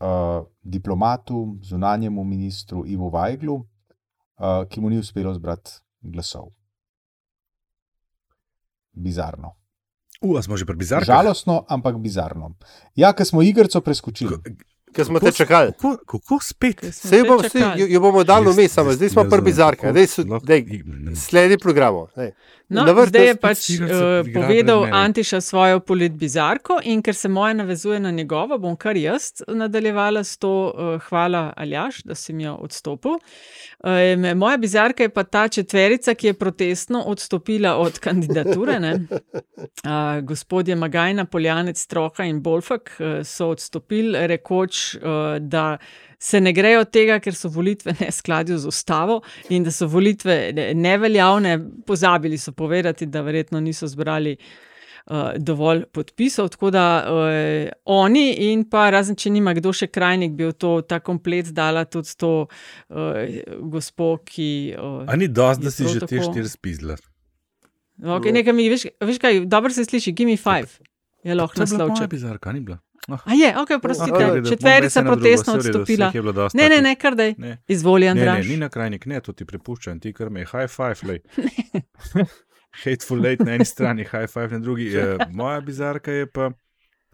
[SPEAKER 2] uh, diplomatu, zunanjemu ministru Ivo Vajglu, uh, ki mu ni uspelo zbrati glasov. Bizarno.
[SPEAKER 1] Uh, a smo že pri bizarkah?
[SPEAKER 2] Žalostno, ampak bizarno. Ja, ker smo igrico preskočili.
[SPEAKER 4] Ker smo te čakali.
[SPEAKER 1] Kako, kako spet?
[SPEAKER 4] Sej bom, sej, jo, jo bomo dali vmes, zdaj smo pri bizarkah.
[SPEAKER 1] kako
[SPEAKER 4] Zdaj Sledi programu. daj.
[SPEAKER 3] No,
[SPEAKER 4] Na vrsti
[SPEAKER 3] zdaj je pač uh, povedal. Antiša svojo politbizarko, in ker se moja navezuje na njegovo, bom kar jaz nadaljevala s to, uh, hvala Aljaš, da si mi jo odstopil. Um, moja bizarka je pa ta četverica, ki je protestno odstopila od kandidature. ne. Uh, gospodje Magajna, Poljanec, Troha in Bolfak uh, so odstopili, rekoč, uh, da se ne grejo tega, ker so volitve ne skladju z ustavo in da so volitve ne- neveljavne. Pozabili so povedati, da verjetno niso zbrali. Uh, dovolj podpisov, tako da uh, oni in pa razen, če nima kdo še krajnik, bi v to ta komplet dala tudi to uh, gospo, ki. Uh,
[SPEAKER 1] A ni dosti, da si že te
[SPEAKER 3] tako-
[SPEAKER 1] štiri spizla?
[SPEAKER 3] Okay, nekaj mi, veš, veš kaj, dobro se sliši, give me five. Je lahko
[SPEAKER 1] To je bila moja
[SPEAKER 3] naslovček.
[SPEAKER 1] bizarka, ni bila. Ah.
[SPEAKER 3] A je, ok, prostite,
[SPEAKER 1] bom
[SPEAKER 3] četverica protestno
[SPEAKER 1] redu,
[SPEAKER 3] odstopila.
[SPEAKER 1] je dosti
[SPEAKER 3] Ne, ne, ne, kar daj.
[SPEAKER 1] Ne.
[SPEAKER 3] Izvoli,
[SPEAKER 1] Ne, ne,
[SPEAKER 3] Andraš.
[SPEAKER 1] ni na krajnik, ne, to ti prepuščam, ti kar me high five, lej. Hateful Late na eni strani, High Five na drugi. Eh, Moja bizarka je pa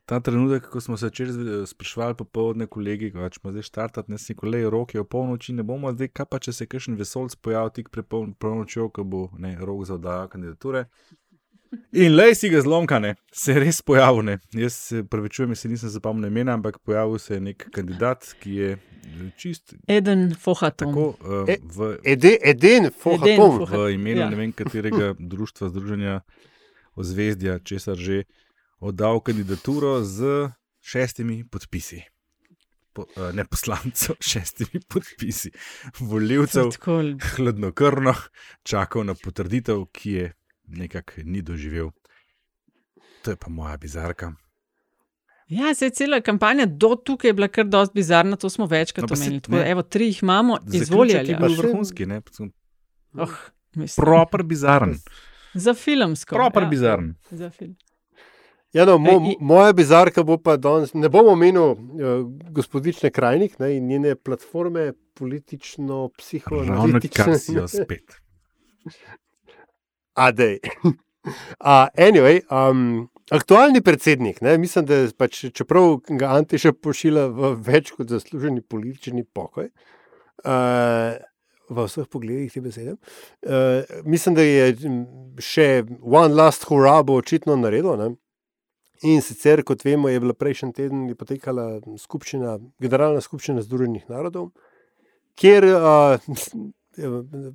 [SPEAKER 1] ta trenutek, ko smo se včeraj sprašvali popovdne, kolegi, ko smo zdaj štartati, ne si kolej, rok je o polnoči, ne bomo zdaj, kaj pa če se kakšen vesolc pojavi tik pred pol- polnočjo, ko bo ne, rok za oddajo kandidature. In lej si ga zlomkane, se je res pojavil. Ne. Jaz se pravičujem, se nisem zapomnil imena, ampak pojavil se je nek kandidat, ki je eh, čist
[SPEAKER 3] Eden Fohatom.
[SPEAKER 1] tako uh,
[SPEAKER 4] E-
[SPEAKER 1] v,
[SPEAKER 4] Ede, eden, fohatom.
[SPEAKER 3] Fohat-
[SPEAKER 1] v imenu
[SPEAKER 3] ja.
[SPEAKER 1] ne vem katerega društva, združenja, ozvezdja, česar že, oddal kandidaturo z šestimi podpisi. Po, uh, ne poslancev, šestimi podpisi, voljivcev,
[SPEAKER 3] Tako,
[SPEAKER 1] hladnokrvno čakal na potrditev, ki je nekako ni doživel. To je pa moja bizarka.
[SPEAKER 3] Ja, se je cela kampanja do tukaj je bila kar dosti bizarna, to smo večkrat
[SPEAKER 1] No, pa
[SPEAKER 3] omenili. Tako
[SPEAKER 1] ne.
[SPEAKER 3] Evo, tri jih imamo,
[SPEAKER 1] je bil
[SPEAKER 4] še-
[SPEAKER 1] vrhunski, ne?
[SPEAKER 3] Oh, mislim,
[SPEAKER 1] proper bizaren.
[SPEAKER 3] za filmsko.
[SPEAKER 1] Proper
[SPEAKER 3] ja,
[SPEAKER 1] bizaren.
[SPEAKER 3] Za film.
[SPEAKER 4] Ja, no, mo,
[SPEAKER 3] Ej,
[SPEAKER 4] moja bizarka bo pa danes, ne bom omenil uh, gospodične Krajnik ne, in njene platforme
[SPEAKER 1] Ravno
[SPEAKER 4] politično-psihoanalitične.
[SPEAKER 1] kar si jo spet.
[SPEAKER 4] Adej. Uh, anyway, um, aktualni predsednik, ne, mislim, da je pač, čeprav ga Antiša pošilja v več kot zasluženi politični pokoj, uh, v vseh pogledih te besede, uh, mislim, da je še One Last Hurrah bo očitno naredil. Ne. In sicer, kot vemo, je bila prejšnji teden potekala skupščina, generalna skupščina Združenih narodov, kjer uh,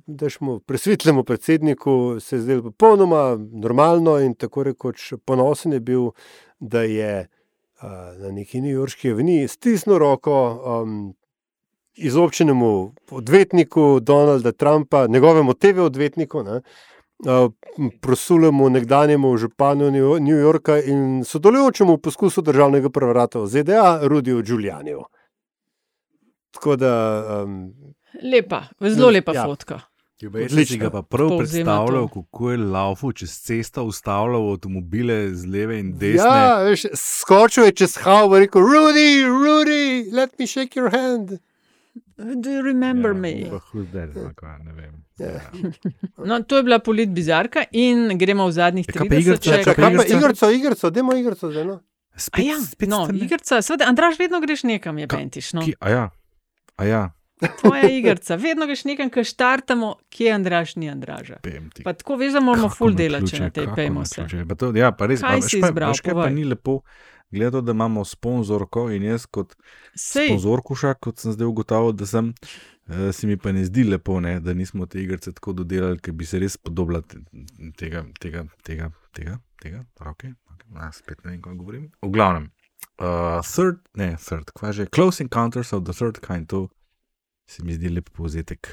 [SPEAKER 4] da smo presvetlemu predsedniku se zdelo popolnoma normalno in tako rekoč ponosen je bil, da je uh, na neki newyorški aveniji stisnil roko um, izobčenemu odvetniku Donalda Trumpa, njegovemu TV odvetniku, ne, prosulemu nekdanjemu županu New Yorka in sodelujočemu v poskusu državnega prevrata v ZDA, Rudiju Giulianiju. Tako da um,
[SPEAKER 3] Lepa, zelo lepa
[SPEAKER 4] Ja.
[SPEAKER 3] fotka.
[SPEAKER 4] Odlično.
[SPEAKER 1] ga pa prav
[SPEAKER 3] Povzema
[SPEAKER 1] predstavljal,
[SPEAKER 3] to.
[SPEAKER 1] kako je laufal čez cesto, ustavljal avtomobile z leve in desne.
[SPEAKER 4] Ja, veš, skočil je čez havo in rekel: Rudy, Rudy, let me shake your hand.
[SPEAKER 3] Do you remember
[SPEAKER 1] ja,
[SPEAKER 3] me?
[SPEAKER 1] pa ali kaj, ne vem.
[SPEAKER 4] Ja.
[SPEAKER 1] Ja.
[SPEAKER 3] No, to je bila polit bizarka in gremo v zadnjih
[SPEAKER 1] Ja, kaj pa
[SPEAKER 3] 30
[SPEAKER 1] igrica,
[SPEAKER 3] še-
[SPEAKER 1] kaj pa
[SPEAKER 4] igrico, igrico, demo igrico zdaj. No?
[SPEAKER 3] A
[SPEAKER 1] Spet,
[SPEAKER 3] ja,
[SPEAKER 1] spet
[SPEAKER 3] no, igrica, seveda, Andraž, vedno greš nekam, je pentiš. No.
[SPEAKER 1] Ki, a ja, a ja,
[SPEAKER 3] Tvoja igrica, vedno greš nekam, ki štartamo, kje je Andraž, ni Andraža. Pa tako veš, da moramo
[SPEAKER 1] Kako
[SPEAKER 3] ful delati, če na tej pejmo se.
[SPEAKER 1] Pa To, ja, pa res,
[SPEAKER 3] Kaj
[SPEAKER 1] a veš
[SPEAKER 3] si
[SPEAKER 1] pa-
[SPEAKER 3] izbral,
[SPEAKER 1] veš, kaj pa
[SPEAKER 3] povej.
[SPEAKER 1] ni lepo. Gledati, da imamo sponzorko in jaz kot
[SPEAKER 3] Sej,
[SPEAKER 1] sponzorkuša, kot sem zdaj ugotovil, da sem, eh, se mi pa ne zdi lepo, ne, da nismo te igrice tako dodelali, ker bi se res podobila te- tega, tega, tega, tega, tega, roke, okay. A, spet ne vem, kaj govorim. V glavnem, uh, third, ne, third, kva že, Close Encounters of the Third Kind, to se mi zdi lep povzetek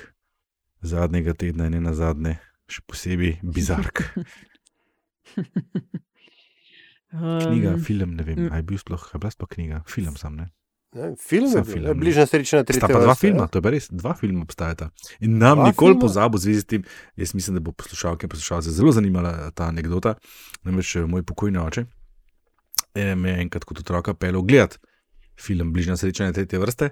[SPEAKER 1] zadnjega tedna in ne na zadnje, še posebej bizark. Knjiga,
[SPEAKER 3] um,
[SPEAKER 1] film, ne vem,
[SPEAKER 3] mm.
[SPEAKER 1] ali je bil sploh, je bila sploh knjiga, film sem, ne.
[SPEAKER 4] Ne, film je
[SPEAKER 1] Sam
[SPEAKER 4] bil,
[SPEAKER 1] film,
[SPEAKER 4] ne, bližnja srečna
[SPEAKER 1] Sta
[SPEAKER 4] tretja
[SPEAKER 1] pa dva
[SPEAKER 4] vrsta,
[SPEAKER 1] filma,
[SPEAKER 4] ja.
[SPEAKER 1] to je res, dva filma obstajata. In nam
[SPEAKER 4] Dva
[SPEAKER 1] nikoli v zvezi s tem, jaz mislim, da bo poslušalke in poslušalce zelo zanimala ta anekdota. Namreč eh, moj pokojni oče eh, me je enkrat kot otroka pelil gledati film Bližnja srečanja tretje vrste.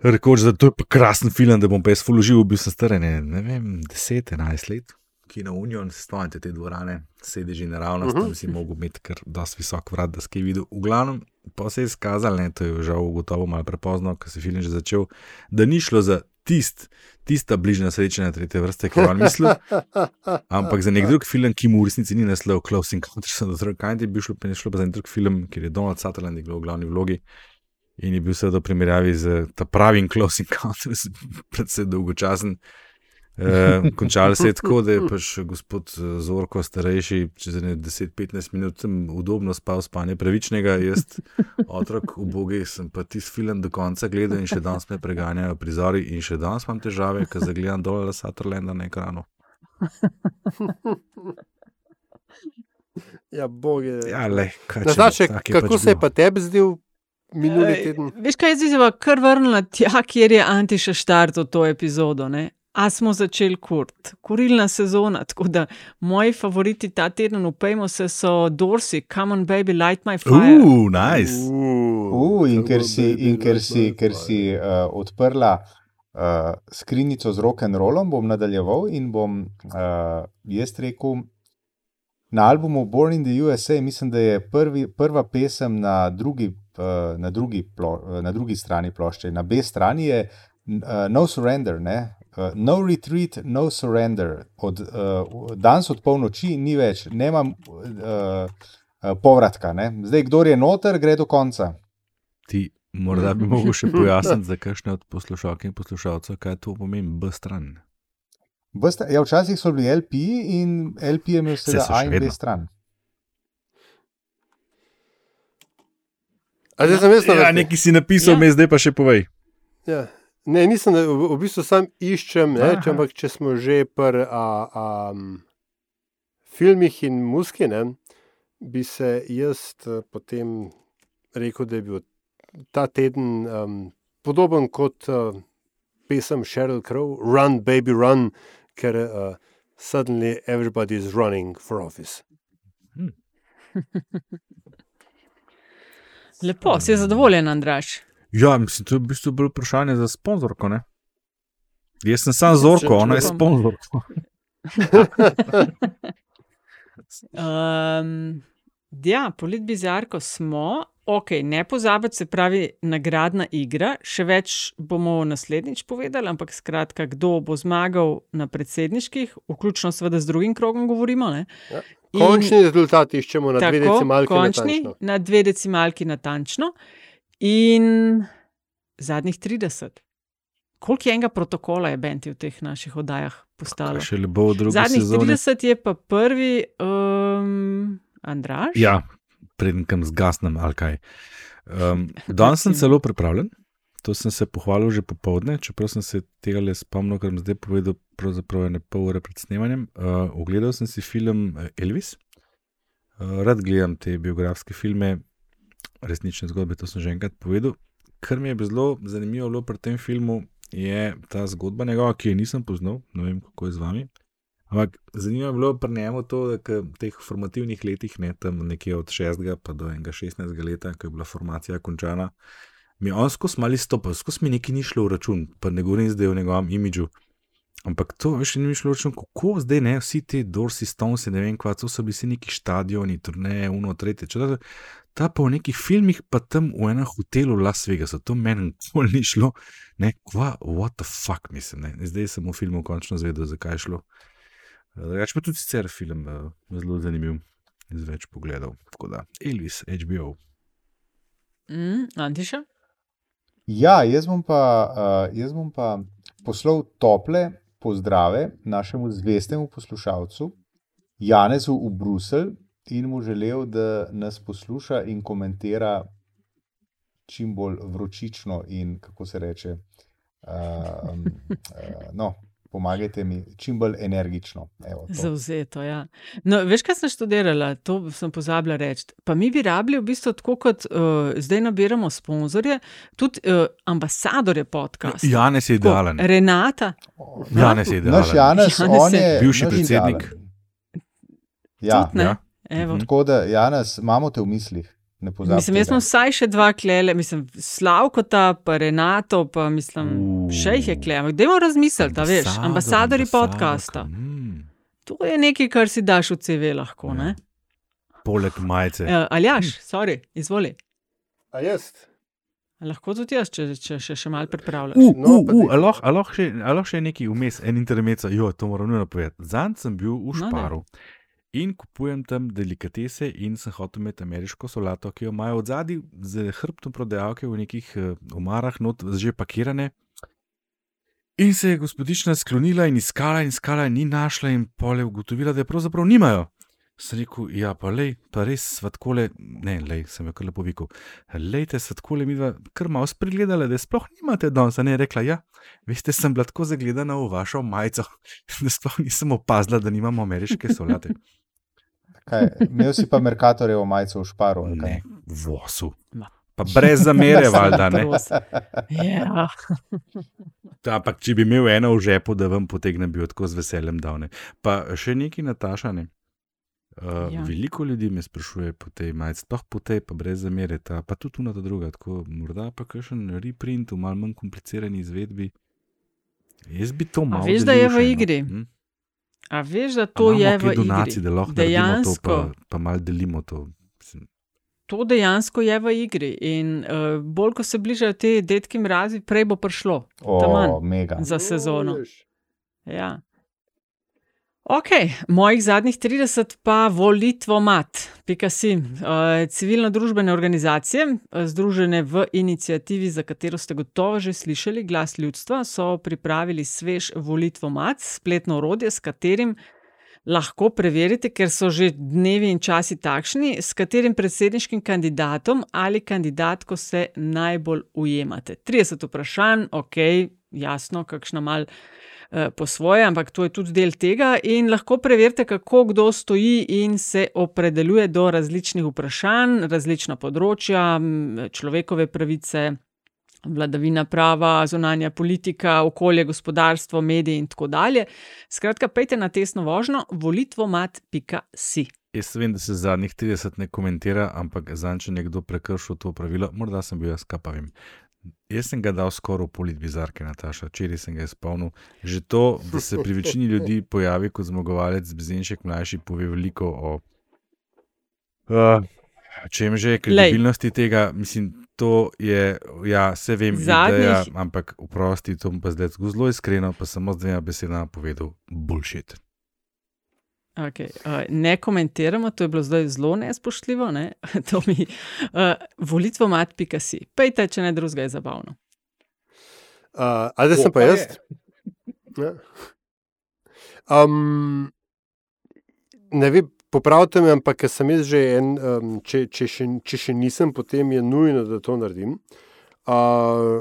[SPEAKER 1] Rekoč, da to je krasen film, da bom pa jaz fuložil, bil sem star, ne, ne vem, 10-11 let. Kino Union, se spomnite te dvorane, sedeži naravnost,
[SPEAKER 4] Mhm.
[SPEAKER 1] tam si mogel imeti kar dosti visok vrat, da si kaj videl. V glavnem, pa se je izkazalo, ne, to je žal ugotovo malo prepozno, ker se je film že začel, da ni šlo za tist, tista bližnja srečanja tretje vrste, ki je on mislil, ampak za nek drug film, ki mu v resnici ni naslov Close Encounters of the Third Kind, je bil šlo, pa je šlo pa za nek drug film, kjer je Donald Sutherland igral v glavni vlogi. In je bil seveda v primerjavi z pravim Close Encounters, predvsem dolgočasen. E, končalo se je tako, da je pač gospod eh, Zorko, starejši, čez ne 10-15 minut, sem udobno spal spanje pravičnega, jaz, otrok, ubogi, sem pa tisti film do konca gledal in še danes me preganjajo prizori, in še danes imam težave, ker zagledam dol Sutherlanda na ekranu.
[SPEAKER 4] Ja, bog je.
[SPEAKER 1] Ja, le, kaj če je
[SPEAKER 4] kako
[SPEAKER 1] pač
[SPEAKER 4] se je pa tebi zdel minuli teden?
[SPEAKER 3] Veš kaj, zdaj se pa kar vrnila tja, kjer je Antiša štartil to epizodo. Ne? A smo začeli kurt, kurilna sezona, tako da moji favoriti ta teden, upejmo se, so Dorsi, Come on, baby, light my fire.
[SPEAKER 1] Uf, nice.
[SPEAKER 2] Uh, in ker si, in ker si, ker si uh, odprla uh, skrinjico z rock and rollom, bom nadaljeval in bom uh, jaz rekel. Na albumu Born in the USA, mislim, da je prvi, prva pesem na drugi, na, drugi plo, na drugi strani plošče. Na B strani je uh, No Surrender, ne? Uh, no Retreat, No Surrender. Od, uh, danes od polnoči ni več, nemam uh, uh, povratka. Ne? Zdaj, kdo je noter, gre do konca.
[SPEAKER 1] Ti morda bi mogel še pojasniti za kakšne od poslušalk in poslušalcev, kaj to pomeni B stran.
[SPEAKER 2] Ja, včasih so bili LP in LP je imel seveda A in B stran.
[SPEAKER 4] A zdaj sem jaz
[SPEAKER 1] Ja,
[SPEAKER 4] vrsti?
[SPEAKER 1] nekaj si napisal,
[SPEAKER 3] Ja.
[SPEAKER 1] ja. zdaj pa še povej.
[SPEAKER 4] Ja. Ne, nisem, v, v bistvu sam iščem, ne, če, ampak če smo že pri a, a, m, filmih in muski, ne, bi se jaz eh, potem rekel, da je bil ta teden um, podoben kot uh, pesem Sheryl Crow, Run, Baby Run, ker uh, suddenly everybody is running for office.
[SPEAKER 3] Lepo, si zadovoljen, Andraš.
[SPEAKER 1] Ja, mislim, to je v bistvu bolj vprašanje za sponzorko. Ne? Jaz sem sam zorko, ona je
[SPEAKER 3] čutim.
[SPEAKER 1] sponzorko.
[SPEAKER 3] Um, ja, polit bizarko smo. Ok, ne pozabiti, se pravi, nagradna igra. Še več bomo naslednjič povedali, ampak skratka, kdo bo zmagal na predsedniških, vključno seveda z drugim krogom, govorimo. Ne?
[SPEAKER 4] Ja.
[SPEAKER 3] In-
[SPEAKER 4] Končni rezultat iščemo na dve decimalki.
[SPEAKER 3] končni,
[SPEAKER 4] natančno.
[SPEAKER 3] na dve decimalki natančno. In zadnjih 30. Koliko je enega protokola je Benti v teh naših oddajah postalo?
[SPEAKER 1] Še le bo v drugi
[SPEAKER 3] Zadnjih
[SPEAKER 1] sezoni.
[SPEAKER 3] 30 je pa prvi um, Andraš.
[SPEAKER 1] Ja, preden kam zgasnem ali kaj. Um, danes sem celo pripravljen, to sem se pohvalil že popovdne, čeprav sem se tega le spomnil, ker sem zdaj povedal, pravzaprav je ne pol ure pred snemanjem. Uh, ogledal sem si film eh, Elvis. Uh, rad gledam te biografske filme, resnične zgodbe, to sem že enkrat povedal. Kar mi je zelo zanimivo pri tem filmu, je ta zgodba njegova, ki jo nisem poznal, ne vem kako je z vami. Ampak zanimivo je bilo pri njemu to, da ke v teh formativnih letih, ne tam nekje od 6. pa do 16. leta, ko je bila formacija končana, mi je on skozi mali stopil, skozi mi nekaj ni šlo v račun, pa ne govorim zdaj o njegovem imidžu. Ampak to več ni šlo v račun, kako zdaj ne, vsi ti Dorsi, Stonesi, ne vem, kva, to so bili vsi neki stadioni, turneje, uno, tretje. četrto. Ta pa v nekih filmih, pa tam v enem hotelu v Las Vegasu, to meni nikoli ni šlo, ne, kva, what the fuck, mislim, ne. Zdaj sem v filmu končno zvedel, zakaj je šlo. Drugač pa tudi sicer film uh, zelo zanimiv iz več pogledov. Tako da, Elvis, HBO.
[SPEAKER 3] Mm, Antiša?
[SPEAKER 2] Ja, jaz bom pa, uh, jaz bom pa poslal tople pozdrave našemu zvestemu poslušalcu Janezu v Bruselj in mu želel, da nas posluša in komentira čim bolj vročično in kako se reče. Uh, uh, no, pomagajte mi čim bolj energično. Evo, to.
[SPEAKER 3] Zauzeto, ja. No, veš, kaj sem študirala, to sem pozabila reči. Pa mi bi rabili v bistvu tako, kot uh, zdaj nabiramo sponzorje, tudi uh, ambasadorje podcasta.
[SPEAKER 1] Janez je idealen.
[SPEAKER 3] Renata.
[SPEAKER 1] Janez je idealen.
[SPEAKER 2] Naš Janez,
[SPEAKER 3] Janez
[SPEAKER 2] on
[SPEAKER 3] je-
[SPEAKER 1] Bivši predsednik.
[SPEAKER 2] idealen. Ja,
[SPEAKER 3] Tudi
[SPEAKER 1] ja.
[SPEAKER 3] Evo.
[SPEAKER 2] tako da, Janez, imamo te v mislih. Ne pozabi.
[SPEAKER 3] Mislim, jaz imam vsaj še dva klele, mislim, Slavko pa Renato, pa mislim,
[SPEAKER 1] Uh.
[SPEAKER 3] še jih je klele. Dajmo razmisliti, veš,
[SPEAKER 1] Ambasador,
[SPEAKER 3] ambasadori podcasta.
[SPEAKER 1] Mm.
[SPEAKER 3] To je nekaj, kar si daš v CV lahko, ne?
[SPEAKER 1] Poleg majice.
[SPEAKER 3] Uh, Aljaš, sorry, izvoli.
[SPEAKER 4] A jaz?
[SPEAKER 3] A Lahko tudi jaz, če, če še, še malo pripravljaš.
[SPEAKER 1] Uh,
[SPEAKER 4] No,
[SPEAKER 1] uh, uh,
[SPEAKER 4] daj.
[SPEAKER 1] a lahko- a lahko še, a lahko še nekaj vmes, en intermezzo, jo, to moram nujno povedati. Zanj sem bil v
[SPEAKER 3] No.
[SPEAKER 1] Šparu in kupujem tam delikatese in sem hotel imeti ameriško solato, ki jo imajo od zadaj z hrbtom prodajalke v nekih uh, omarah, not že pakirane. In se je gospodična sklonila in iskala in iskala in ni našla in pole ugotovila, da je pravzaprav nimajo. Sem rekel, ja, pa lej, pa res svatkole, ne, lej, sem jo kar lepo rekel. Lejte, svatkole mi dva, kar malo spregledala, da sploh nimate danes. Ne, rekla, ja, veste, sem bila tako zagledana v vašo majico, da sploh nisem opazila, da nimamo ameriške solate.
[SPEAKER 2] Kaj, imel si pa Merkatorjevo majico v šparu.
[SPEAKER 1] Ne, vosu.
[SPEAKER 3] Ma.
[SPEAKER 1] Pa brez zamere, valjda, ne.
[SPEAKER 3] Ja.
[SPEAKER 1] Ta, Ampak, če bi imel eno v žepu, da vam potegnem, bi jo tako z veseljem dal. Ne. Pa še nekaj natašane. Uh,
[SPEAKER 3] Ja.
[SPEAKER 1] ja. Veliko ljudi me sprašuje po tej majici, sploh po tej, pa brez zamere, ta, pa tudi na ta druga. Tako, morda pa kakšen reprint v malo manj komplicirani izvedbi. Jaz bi to
[SPEAKER 3] A
[SPEAKER 1] malo.
[SPEAKER 3] veš, da je
[SPEAKER 1] delil
[SPEAKER 3] v
[SPEAKER 1] še, no.
[SPEAKER 3] igri?
[SPEAKER 1] Hm?
[SPEAKER 3] A veš, da to je v igri?
[SPEAKER 1] da lahko naredimo to,
[SPEAKER 3] dejansko,
[SPEAKER 1] pa, pa malo delimo to. Mislim,
[SPEAKER 3] to dejansko je v igri. In uh, bolj, ko se bližajo te detki mrazi, prej bo prišlo. taman
[SPEAKER 2] O, mega.
[SPEAKER 3] za sezono.
[SPEAKER 4] Veš.
[SPEAKER 3] Ja. Ok, mojih zadnjih 30 pa volitvo mat, pika si. Uh, civilno-družbene organizacije, eh, združene v inicijativi, za katero ste gotovo že slišali, glas ljudstva, so pripravili svež volitvo mat, spletno orodje, s katerim lahko preverite, ker so že dnevi in časi takšni, s katerim predsedniškim kandidatom ali kandidatko se najbolj ujemate. 30 vprašanj, ok, jasno, kakšna mal eh, po svoje, ampak to je tudi del tega in lahko preverite, kako kdo stoji in se opredeljuje do različnih vprašanj, različna področja, človekove pravice, vladavina prava, zunanja politika, okolje, gospodarstvo, mediji in tako dalje. Skratka, pejte na tesno vožnjo volitvomat.si.
[SPEAKER 1] Jaz vem, da se zadnjih 30 ne komentira, ampak zanj, če nekdo prekršil to pravilo, morda sem bil jaz kapavim. Jaz sem ga dal skoraj v polit bizarke, Nataša, včeraj sem ga izpolnil. Že to, da se pri večini ljudi pojavi kot zmagovalec Bezenšek mlajši, pove veliko o uh, čem že, kredibilnosti tega. Mislim, to je, ja, vse vem,
[SPEAKER 3] Zadnjih-
[SPEAKER 1] ideja, ampak vprosti, to bom pa zdaj zelo iskreno, pa samo z dvema besedama povedal, bullshit.
[SPEAKER 3] Okay. Uh, ne komentiramo, to je bilo zdaj zelo nespoštljivo. Ne? to mi uh, volitvomat.si. Pejte, če ne drugega je zabavno.
[SPEAKER 4] Uh, a zdaj sem pa jaz. Ja. Um, ne vem, popravite me, ampak ker sem jaz že en, um, če, če, še, če še nisem, potem je nujno, da to naredim. Uh,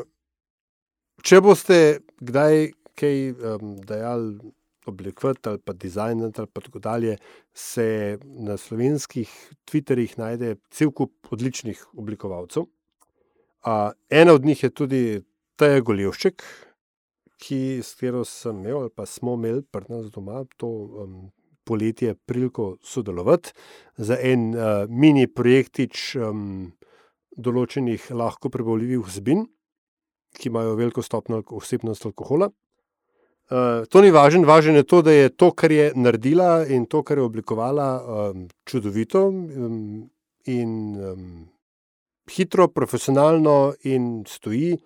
[SPEAKER 4] če boste kdaj kaj um, dajali oblikovati ali pa dizajnati ali pa tako dalje, se na slovenskih Twitterjih najde cel kup odličnih oblikovalcev. Uh, ena od njih je tudi Teja Goljevšček, ki, s katero sem imel ali pa smo imeli pri nas doma to um, poletje priliko sodelovati za en uh, mini projektič um, določenih lahko prebavljivih vsebin, ki imajo veliko stopnjo vsebnost alkohola. Uh, to ni važno, važno je to, da je to, kar je naredila in to, kar je oblikovala, um, čudovito um, in um, hitro, profesionalno in stoji.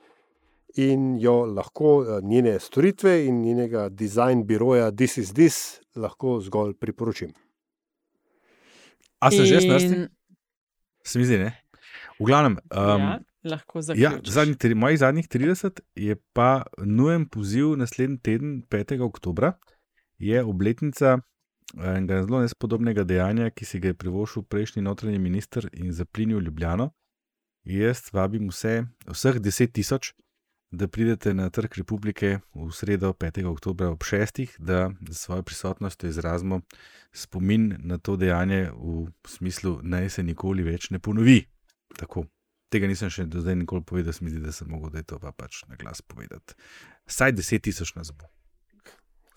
[SPEAKER 4] In jo lahko eh, njene storitve in njenega dizajn biroja This is This lahko zgolj priporočim.
[SPEAKER 1] A se že snasti?
[SPEAKER 3] In-
[SPEAKER 1] Se mi zdi, ne? V glavnem, um,
[SPEAKER 3] ja, lahko
[SPEAKER 1] Ja,
[SPEAKER 3] zaključiš.
[SPEAKER 1] zadnjih, tri- mojih zadnjih 30 je pa nujen poziv naslednji teden, 5. oktober, je obletnica eh, enega zelo nespodobnega dejanja, ki si ga je privoščil prejšnji notranji minister in zaplinil Ljubljano. Jaz vabim vse, vseh 10 tisoč, da pridete na Trg republike v sredo 5. oktober ob 6. da z svojo prisotnostjo izrazimo spomin na to dejanje v smislu, naj se nikoli več ne ponovi. Tako. Tega nisem še do zdaj nikoli povedal, se mi zdi, da sem mogel, da je to pa pač na glas povedati. Saj 10 tisoč nas bo.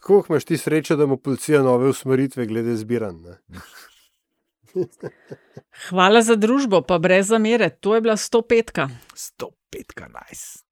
[SPEAKER 4] Kako imaš ti srečo, da ima policija nove usmeritve glede zbiranja?
[SPEAKER 3] Hvala za družbo, pa brez zamere. To je bila 105.
[SPEAKER 1] 105, nice.